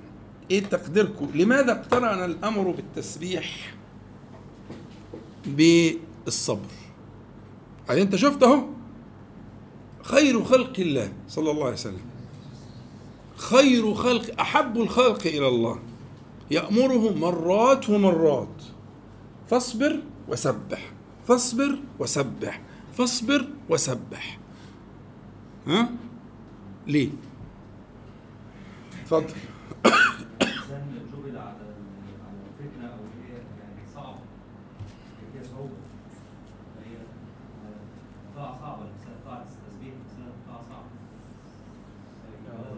إيه تقديركم؟ لماذا اقترن الأمر بالتسبيح بالصبر؟ يعني أنت شفت اهو خير خلق الله صلى الله عليه وسلم. خير خلق احب الخلق إلى الله يامره مرات ومرات فاصبر وسبح فاصبر وسبح فاصبر وسبح ها ليه اتفضل يعني طاعه التسبيح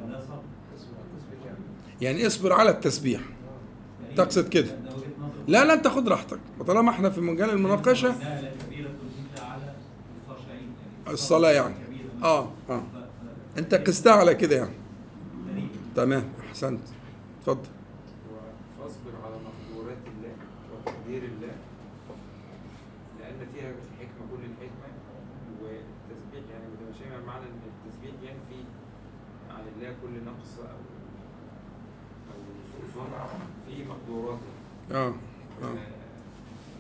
ده صبر يعني اصبر على التسبيح. تقصد كده. لا لا انت خد راحتك. وطالما إحنا في مجال المناقشة. الصلاة يعني. آه آه. انت قستها على كده يعني. تمام احسنت. اتفضل. فاصبر على مقدورات الله وتقدير الله لأن فيها الحكمة كل الحكمة والتسبيح يعني متماشية مع معنى إن التسبيح ينفي الله كل نقص أو أو سوء في مقدوراته آه آه.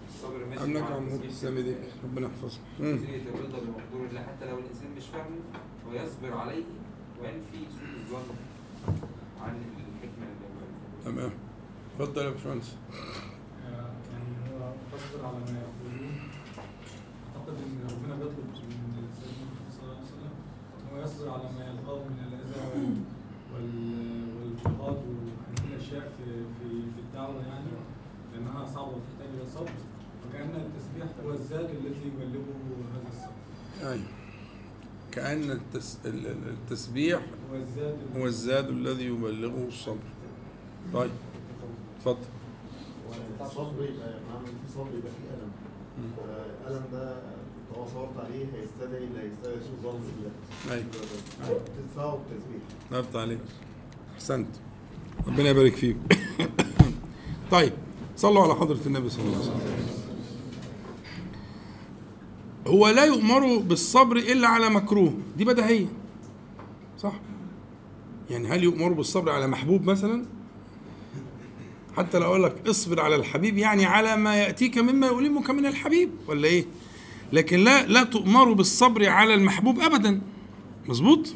الصبر ماشي أمنك مع عن موت التسبيح السامي ديك ربنا يحفظك. مم. جزئية الرضا بمقدور الله حتى لو الإنسان مش فاهمه ويصبر عليه وينفي سوء الظن عن الحكمة اللي تمام. اتفضل يا باشمهندس. يعني هو فاصبر على ما يقولون. أعتقد إن ربنا بيطلب من سيدنا محمد صلى الله عليه وسلم ان هو يصبر على ما يلقاه من الأذى وال- وال- والضغوطات وكل الاشياء في في في الدعوة يعني. لأنها صعبة وتحتاج إلى صبر. وكأن التسبيح هو الزاد الذي يبلغه هذا الصبر. أيوه. كأن التس... ال- ال- التسبيح هو الزاد هو الزاد الذي يبلغه الصبر. طيب اتفضل. الصبر يبقى في صبر يبقى في ألم. فالألم ده لو صبرت عليه هيستدعي اللي هيستدعي سوء ظن بالله أيوه تدفعه بالتسبيح. نفت عليك أحسنت. ربنا يبارك فيك. طيب صلوا على حضرة النبي صلى الله عليه وسلم. هو لا يؤمر بالصبر إلا على مكروه. دي بديهية صح؟ يعني هل يؤمر بالصبر على محبوب مثلا؟ حتى لو أقول لك اصبر على الحبيب يعني على ما يأتيك مما يؤلمك من الحبيب ولا إيه؟ لكن لا لا تؤمر بالصبر على المحبوب أبدا. مظبوط؟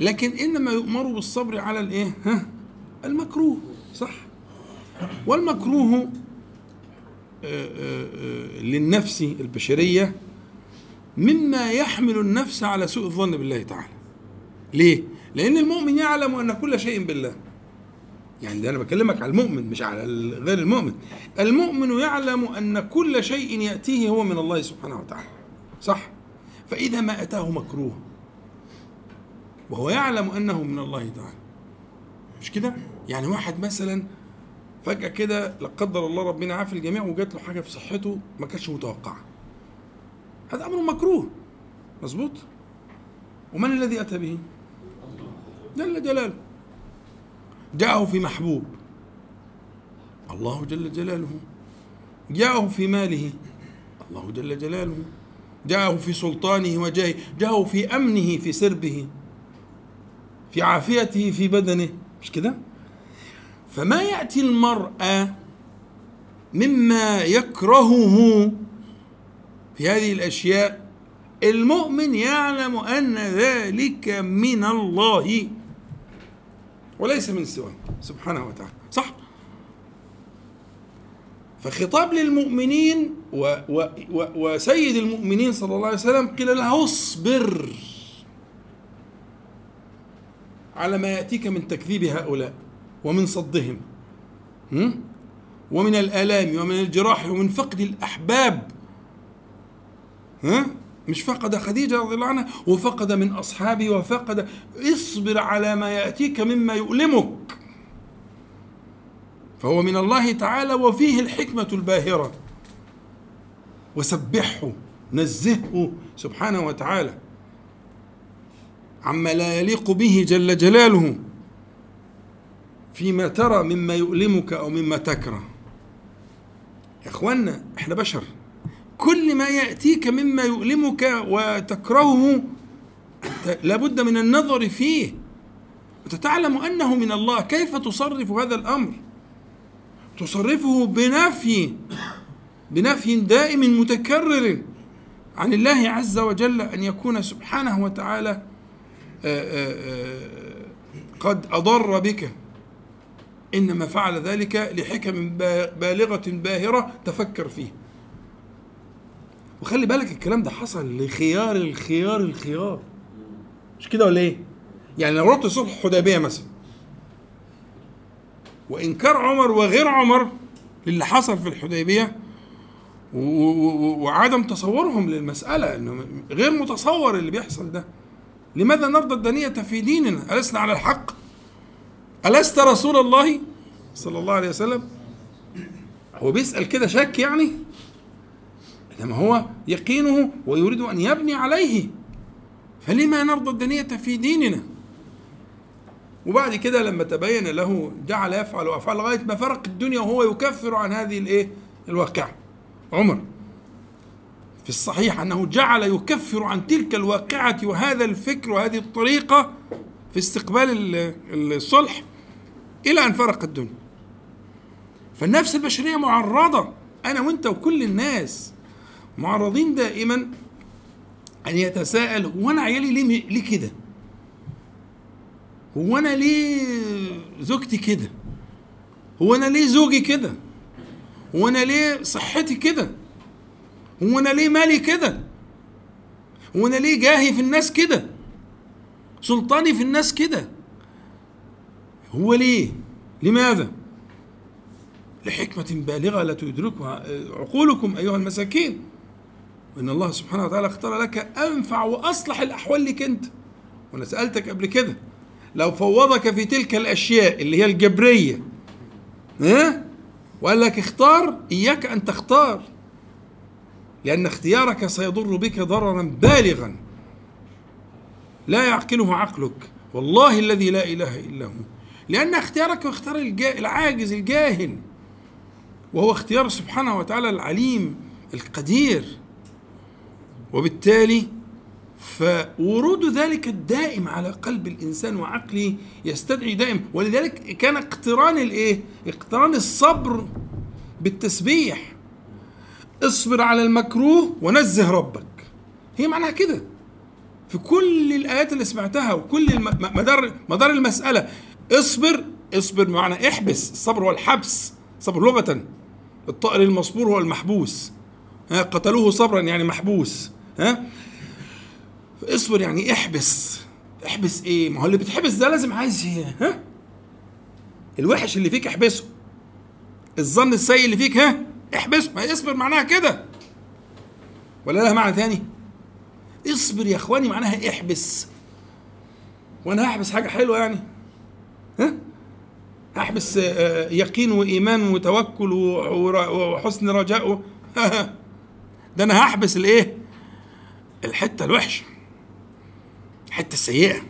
لكن إنما يؤمر بالصبر على الإيه؟ ها؟ المكروه صح؟ والمكروه آه، آه، آه، للنفس البشرية مما يحمل النفس على سوء الظن بالله تعالى. ليه؟ لأن المؤمن يعلم أن كل شيء بالله. يعني ده أنا بكلمك على المؤمن مش على غير المؤمن. المؤمن يعلم أن كل شيء يأتيه هو من الله سبحانه وتعالى. صح؟ فإذا ما أتاه مكروه. وهو يعلم أنه من الله تعالى. مش كده؟ يعني واحد مثلا فجأة كده لا قدر الله ربنا عافي الجميع وجات له حاجة في صحته ما كانتش متوقعة. هذا أمر مكروه. مظبوط؟ ومن الذي أتى به؟ جل جلاله جاءه في محبوب. الله جل جلاله. جاءه في ماله. الله جل جلاله. جاءه في سلطانه وجاهه جاءه في أمنه في سربه. في عافيته في بدنه. مش كده؟ فما يأتي المرأة مما يكرهه في هذه الأشياء. المؤمن يعلم أن ذلك من الله. وليس من سواه سبحانه وتعالى. صح؟ فخطاب للمؤمنين و و و وسيد المؤمنين صلى الله عليه وسلم قيل له اصبر على ما يأتيك من تكذيب هؤلاء ومن صدهم. هم؟ ومن الآلام ومن الجراح ومن فقد الأحباب. ها؟ مش فقد خديجة رضي الله عنها وفقد من أصحابه وفقد اصبر على ما يأتيك مما يؤلمك. فهو من الله تعالى وفيه الحكمة الباهرة. وسبحه نزهه سبحانه وتعالى عما لا يليق به جل جلاله فيما ترى مما يؤلمك أو مما تكره. يا اخوانا إحنا بشر. كل ما يأتيك مما يؤلمك وتكرهه لابد من النظر فيه. وتتعلم أنه من الله. كيف تصرف هذا الأمر؟ تصرفه بنفي بنفي دائم متكرر عن الله عز وجل أن يكون سبحانه وتعالى قد أضر بك. إنما فعل ذلك لحكم بالغة باهرة تفكر فيه. وخلي بالك الكلام ده حصل لخيار الخيار الخيار. مش كده ولا إيه؟ يعني لو رحت صلح الحديبيه مثلا وإنكار عمر وغير عمر للي حصل في الحديبية وعدم تصورهم للمسألة إنه غير متصور اللي بيحصل ده. لماذا نرضى الدنية في ديننا؟ ألسنا على الحق؟ ألست رسول الله صلى الله عليه وسلم؟ هو بيسأل كده شك يعني؟ إنما هو يقينه ويريد أن يبني عليه فلما نرضى الدنية في ديننا؟ وبعد كده لما تبين له جعل يفعل وأفعل لغاية ما فرق الدنيا وهو يكفر عن هذه الإيه؟ الواقعه عمر في الصحيح أنه جعل يكفر عن تلك الواقعة وهذا الفكر وهذه الطريقة في استقبال الصلح إلى أن فرق الدنيا. فالنفس البشرية معرضة أنا وأنت وكل الناس. معرضين دائما أن يتساءل هو أنا عيالي ليه ليه كده؟ هو أنا ليه زوجتي كده؟ هو أنا ليه زوجي كده؟ هو أنا ليه صحتي كده؟ هو أنا ليه مالي كده؟ هو أنا ليه جاهي في الناس كده؟ سلطاني في الناس كده؟ هو ليه؟ لماذا؟ لحكمة بالغة لا تدركها عقولكم أيها المساكين. وإن الله سبحانه وتعالى اختار لك أنفع وأصلح الأحوال لك أنت. وأنا سألتك قبل كده لو فوضك في تلك الأشياء اللي هي الجبرية ها؟ وقال لك اختار إياك أن تختار لأن اختيارك سيضر بك ضررا بالغا. لا يعقله عقلك. والله الذي لا إله إلا هو. لأن اختيارك اختار العاجز الجاهل. وهو اختيار سبحانه وتعالى العليم القدير. وبالتالي فورود ذلك الدائم على قلب الإنسان وعقله يستدعي دائم. ولذلك كان اقتران الإيه؟ اقتران الصبر بالتسبيح. اصبر على المكروه ونزه ربك. هي معناها كده. في كل الآيات اللي سمعتها وكل مدار مدار المسألة اصبر اصبر بمعنى احبس. الصبر هو الحبس. صبر لغة. الطائر المصبور هو المحبوس. قتلوه صبرا يعني محبوس. ها؟ اصبر يعني احبس. احبس إيه؟ ما هو اللي بتحبس ده لازم عايز ها؟ الوحش اللي فيك احبسه. الظن السيء اللي فيك ها؟ احبسه. ما اصبر معناها كده. ولا لها معنى ثاني اصبر يا اخواني معناها احبس. وأنا هحبس حاجة حلوة يعني. ها؟ هحبس يقين وإيمان وتوكل وحسن رجاء ده أنا هحبس الإيه؟ الحتة الوحشة. الحتة السيئة.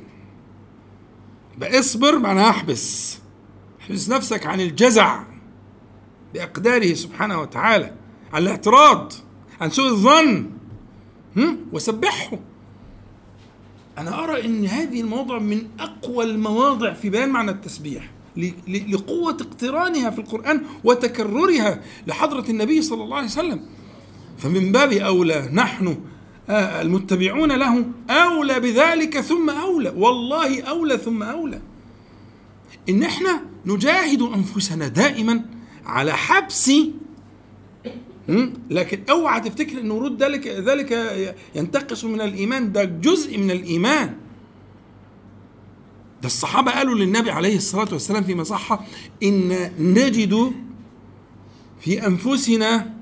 يبقى اصبر معناها احبس. احبس نفسك عن الجزع بأقداره سبحانه وتعالى عن الاعتراض عن سوء الظن. هم؟ وسبحه. أنا أرى إن هذه المواضع من أقوى المواضع في بيان معنى التسبيح ل- ل- لقوة اقترانها في القرآن وتكررها لحضرة النبي صلى الله عليه وسلم. فمن باب أولى نحن المتبعون له أولى بذلك ثم أولى. والله أولى ثم أولى. إن إحنا نجاهد أنفسنا دائما على حبس؟ لكن أوعى تفتكر ان ورود ذلك ذلك ينتقص من الإيمان. ده جزء من الإيمان. ده الصحابة قالوا للنبي عليه الصلاة والسلام فيما صح إن نجد في أنفسنا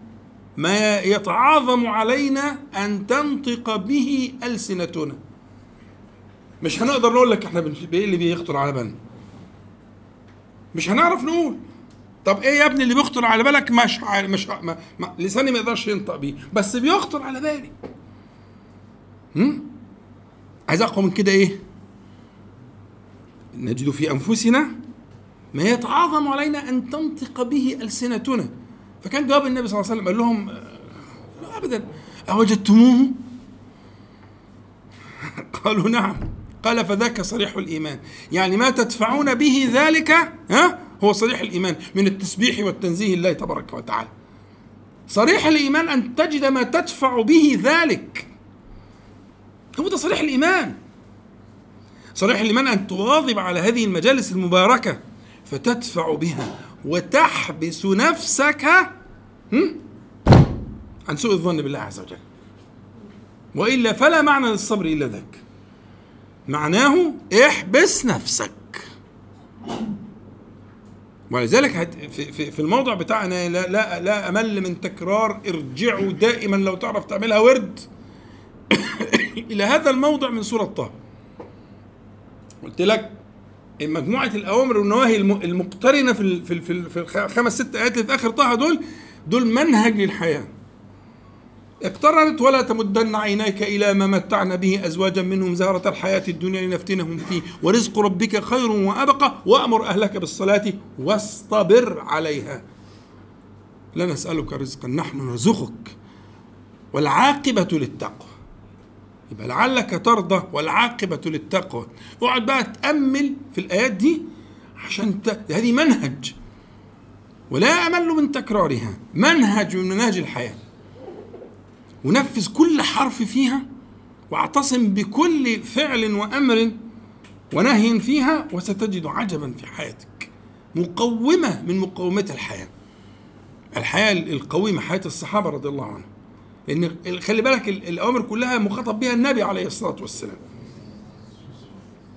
ما يتعاظم علينا أن تنطق به ألسنتنا. مش هنقدر نقول لك إحنا إيه اللي بيخطر على بالنا؟ مش هنعرف نقول. طب إيه يا ابني اللي بيخطر على بالك؟ مش مش ما ما لساني ما يقدرش ينطق بيه بس بيخطر على بالي. هم؟ عايز أقوى من كده إيه؟ نجد في أنفسنا ما يتعاظم علينا أن تنطق به ألسنتنا. فكان جواب النبي صلى الله عليه وسلم قال لهم آه، لا ابدا. أوجدتموه؟ قالوا نعم. قال فذاك صريح الإيمان. يعني ما تدفعون به ذلك ها هو صريح الإيمان من التسبيح والتنزيه الله تبارك وتعالى. صريح الإيمان أن تجد ما تدفع به ذلك. هو ده صريح الإيمان. صريح الإيمان أن تواظب على هذه المجالس المباركة فتدفع بها. وتحبس نفسك؟ عن سوء الظن بالله عز وجل. وإلا فلا معنى للصبر إلا ذاك. معناه احبس نفسك. ولذلك في, في, الموضع بتاعنا لا, لا, لا أمل من تكرار ارجعوا دائما لو تعرف تعملها ورد. إلى هذا الموضع من سورة طه. قلت لك مجموعة الأوامر والنواهي الم- المقترنة في في في الخمس ست آيات اللي في آخر طه دول دول منهج للحياة. اقترنت ولا تمدن عينيك إلى ما متعنا به أزواجا منهم زهرة الحياة الدنيا لنفتنهم فيه. ورزق ربك خير وأبقى وأمر أهلك بالصلاة واصطبر عليها. لا نسالك رزقا نحن نرزقك. والعاقبة للتقوى. يبقى لعلك ترضى والعاقبة للتقوى. اقعد بقى تأمل في الآيات دي عشان ت... هذه منهج. ولا أمل من تكرارها منهج من مناهج الحياة. ونفذ كل حرف فيها واعتصم بكل فعل وأمر ونهي فيها وستجد عجبا في حياتك. مقومة من مقومات الحياة. الحياة القويمة حياة الصحابة رضي الله عنهم. لأن خلي بالك ال- الأوامر كلها مخاطب بها النبي عليه الصلاة والسلام.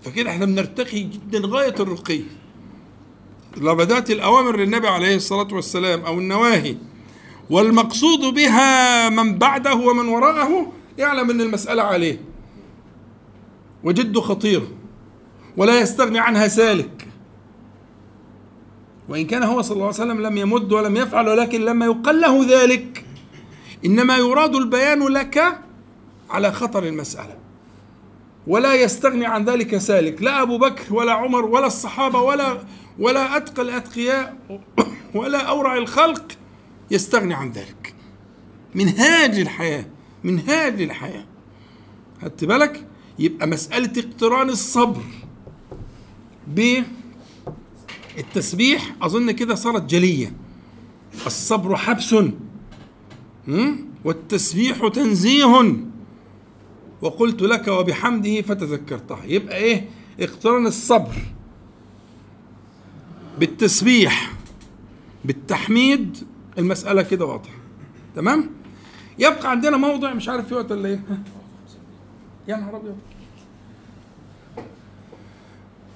فكده إحنا بنرتقي جدا غاية الرقي. لو بدات الأوامر للنبي عليه الصلاة والسلام أو النواهي. والمقصود بها من بعده ومن وراءه يعلم إن المسألة عليه. وجد خطير. ولا يستغني عنها سالك. وإن كان هو صلى الله عليه وسلم لم يمد ولم يفعل ولكن لما يقال له ذلك إنما يراد البيان لك على خطر المسألة. ولا يستغني عن ذلك سالك. لا أبو بكر ولا عمر ولا الصحابة ولا ولا أتقى الأتقياء ولا أورع الخلق يستغني عن ذلك. منهاج الحياة منهاج الحياة. خدت بالك؟ يبقى مسألة اقتران الصبر بالتسبيح أظن كده صارت جلية. الصبر حبس؟ والتسبيح تنزيه. وقلت لك وبحمده فتذكرتها يبقى إيه؟ اقترن الصبر بالتسبيح بالتحميد. المسألة كده واضحة. تمام؟ يبقى عندنا موضع مش عارف في وقت ولا إيه؟ يا نهار أبيض.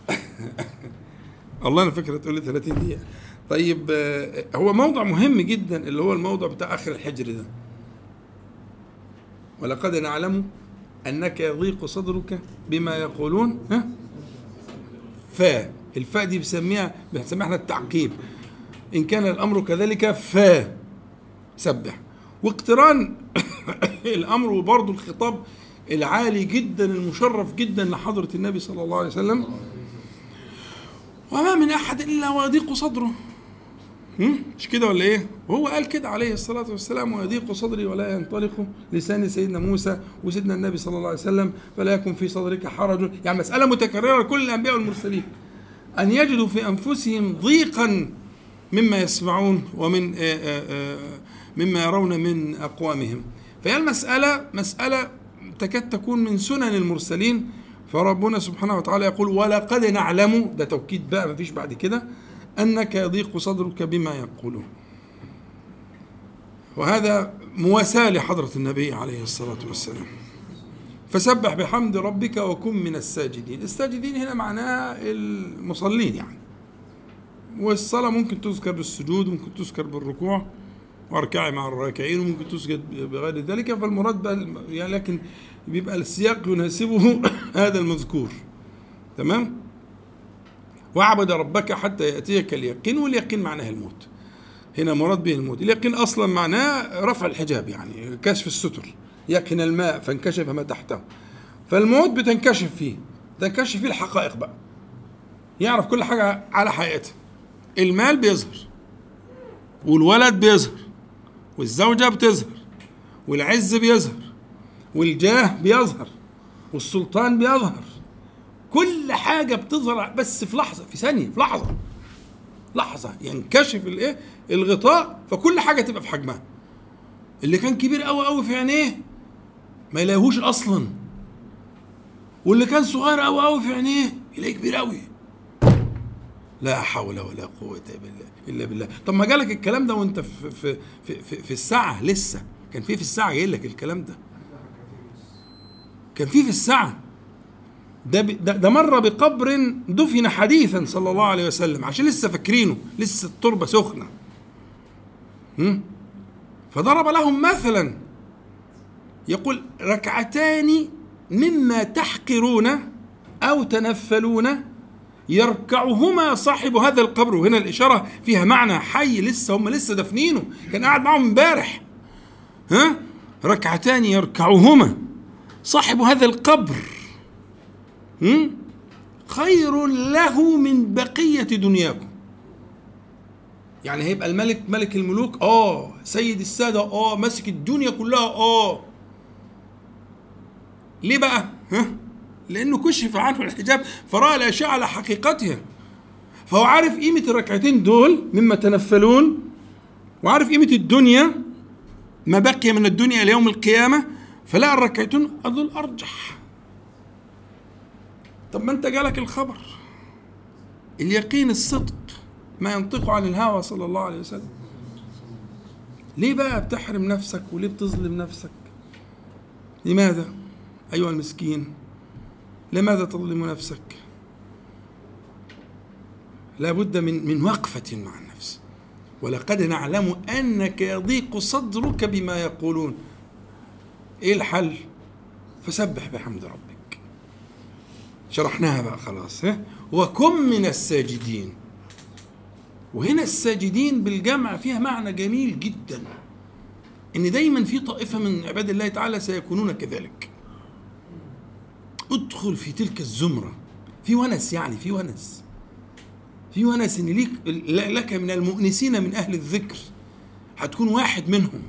والله أنا فكرة تقول لي 30 دقيقة. طيب آه، هو موضع مهم جدا اللي هو الموضع بتاع آخر الحجر ده. ولقد نعلم أنك يضيق صدرك بما يقولون ها؟ فا الفاء دي بسميها بنسميها إحنا التعقيب. إن كان الأمر كذلك فا سبح. واقتران الأمر وبرضه الخطاب العالي جدا المشرف جدا لحضرة النبي صلى الله عليه وسلم. وما من أحد إلا ويضيق صدره؟ مش كده ولا إيه؟ وهو قال كده عليه الصلاة والسلام ويضيق صدري ولا ينطلق لسان سيدنا موسى وسيدنا النبي صلى الله عليه وسلم فلا يكن في صدرك حرج. يعني مسألة متكررة لكل الأنبياء والمرسلين. أن يجدوا في أنفسهم ضيقا مما يسمعون ومن آه، آه، آه، مما يرون من أقوامهم. فهي المسألة مسألة تكاد تكون من سنن المرسلين. فربنا سبحانه وتعالى يقول ولقد نعلم ده توكيد بقى مفيش بعد كده. أنك يضيق صدرك بما يقولون وهذا مواساة لحضرة النبي عليه الصلاة والسلام. فسبح بحمد ربك وكن من الساجدين. الساجدين هنا معناها المصلين يعني. والصلاة ممكن تذكر بالسجود وممكن تذكر بالركوع واركعي مع الراكعين وممكن تسجد بغير ذلك. فالمراد يعني لكن بيبقى السياق يناسبه هذا المذكور. تمام؟ واعبد ربك حتى يأتيك اليقين واليقين معناه الموت. هنا مراد به الموت. اليقين أصلا معناه رفع الحجاب يعني كشف الستر. يقن الماء فانكشف ما تحته. فالموت بتنكشف فيه. تنكشف فيه الحقائق بقى. يعرف كل حاجة على حقيقتها. المال بيظهر. والولد بيظهر. والزوجة بتظهر. والعز بيظهر. والجاه بيظهر. والسلطان بيظهر. كل حاجة بتظهر بس في لحظة في ثانية في لحظة. لحظة ينكشف الإيه؟ الغطاء فكل حاجة تبقى في حجمها. اللي كان كبير قوي قوي في عينيه ما يلاقيهوش أصلا. واللي كان صغير قوي قوي في عينيه يلاقيه كبير قوي لا حول ولا قوة إلا بالله. طب ما جالك الكلام ده وأنت في في في, في, في الساعة لسه؟ كان في في الساعة جاي لك الكلام ده. كان في في الساعة. ده, ده مر بقبر دفن حديثا صلى الله عليه وسلم عشان لسه فاكرينه لسه التربة سخنة. هم؟ فضرب لهم مثلا يقول ركعتان مما تحقرون أو تنفلون يركعهما صاحب هذا القبر. وهنا الإشارة فيها معنى حي لسه هم لسه دافنينه كان قاعد معهم امبارح. ها؟ ركعتان يركعهما صاحب هذا القبر؟ خير له من بقية دنياكم. يعني هيبقى الملك ملك الملوك؟ آه. سيد السادة؟ آه. ماسك الدنيا كلها؟ آه. ليه بقى؟ ها؟ لأنه كشف عنه الحجاب فرأى الاشياء على حقيقتها فهو عارف قيمة الركعتين دول مما تنفلون وعارف قيمة الدنيا ما بقي من الدنيا إلى يوم القيامة فلقى الركعتين دول ارجح طب ما انت جالك الخبر. اليقين الصدق ما ينطق عن الهوى صلى الله عليه وسلم. ليه بقى بتحرم نفسك وليه بتظلم نفسك؟ لماذا أيها المسكين؟ لماذا تظلم نفسك؟ لا بد من من وقفة مع النفس. ولقد نعلم أنك يضيق صدرك بما يقولون. إيه الحل؟ فسبح بحمد ربك. شرحناها بقى خلاص ها؟ وكن من الساجدين. وهنا الساجدين بالجمع فيها معنى جميل جدا إن دايما في طائفة من عباد الله تعالى سيكونون كذلك. ادخل في تلك الزمرة في ونس يعني في ونس. في ونس إن ليك لك من المؤنسين من أهل الذكر هتكون واحد منهم.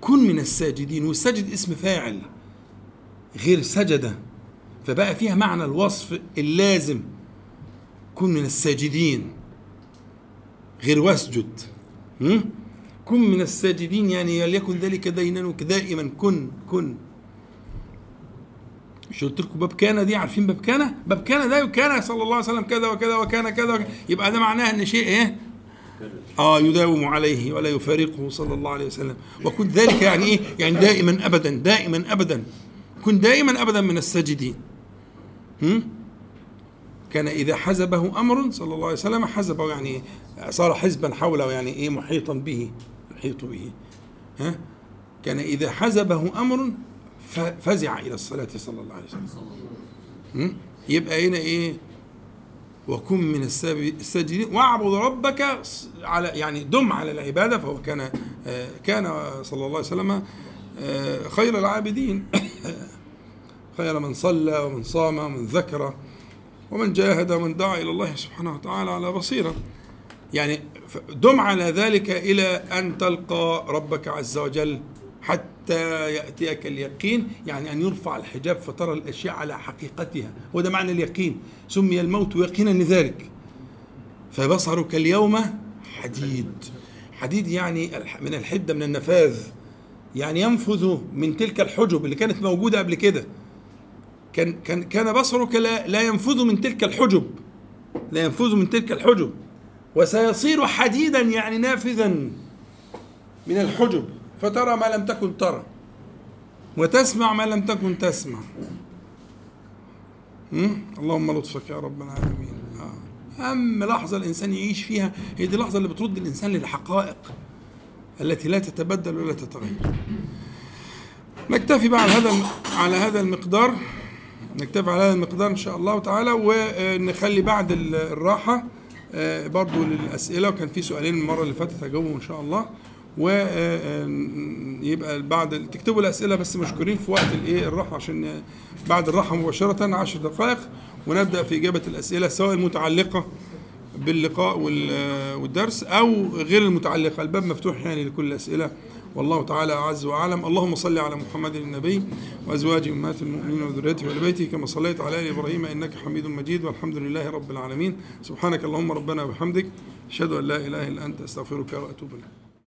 كن من الساجدين والساجد اسم فاعل غير سجد فبقى فيها معنى الوصف اللازم. كن من الساجدين. غير واسجد? كن من الساجدين يعني ليكن ذلك دينك دائما. كن كن. مش قلت لكم باب كان دي؟ عارفين باب كان؟ باب كان ده كان صلى الله عليه وسلم كذا وكذا وكان كذا وكذا. يبقى ده معناه إن شيء إيه؟ آه يداوم عليه ولا يفارقه صلى الله عليه وسلم. وكن ذلك يعني إيه؟ يعني دائما ابدا دائما ابدا. كن دائما ابدا من الساجدين؟ كان إذا حزبه أمر صلى الله عليه وسلم حزبه يعني إيه؟ صار حزبا حوله يعني إيه محيطا به يحيط به. ها؟ كان إذا حزبه أمر ف- فزع إلى الصلاة صلى الله عليه وسلم? يبقى هنا إيه؟ وكن من الساجدين واعبد ربك على يعني دم على العبادة فهو كان آه، كان صلى الله عليه وسلم آه، خير العابدين. خير من صلى ومن صام ومن ذكر ومن جاهد ومن دعا إلى الله سبحانه وتعالى على بصيرة. يعني دم على ذلك إلى أن تلقى ربك عز وجل حتى يأتيك اليقين يعني أن يرفع الحجاب فترى الأشياء على حقيقتها. وده معنى اليقين. سمي الموت يقينا لذلك. فبصرك اليوم حديد. حديد يعني من الحدة من النفاذ. يعني ينفذ من تلك الحجب اللي كانت موجودة قبل كده. كان كان كان بصرك لا, لا ينفذ من تلك الحجب. لا ينفذ من تلك الحجب. وسيصير حديدا يعني نافذا من الحجب. فترى ما لم تكن ترى. وتسمع ما لم تكن تسمع؟ اللهم لطفك يا رب العالمين. أهم لحظة الإنسان يعيش فيها هي دي اللحظة اللي بترد الإنسان للحقائق التي لا تتبدل ولا تتغير. نكتفي بقى على هذا على هذا المقدار. نكتفي على هذا المقدار إن شاء الله تعالى ونخلي بعد ال- الراحة آه، برضو للأسئلة. وكان في سؤالين المرة اللي فاتت هجاوبهم إن شاء الله. ويبقى بعد تكتبوا الأسئلة بس مشكورين في وقت الإيه الراحة عشان آه، بعد الراحة مباشرة 10 دقائق. ونبدأ في إجابة الأسئلة سواء المتعلقة باللقاء وال- والدرس أو غير المتعلقة. الباب مفتوح يعني لكل الاسئله والله تعالى اعز واعلم اللهم صل على محمد النبي وأزواج أمهات المؤمنين وذريته وآل بيته كما صليت على آل إبراهيم إنك حميد مجيد. والحمد لله رب العالمين. سبحانك اللهم ربنا وبحمدك. أشهد أن لا إله إلا أنت. أستغفرك وأتوب إليك.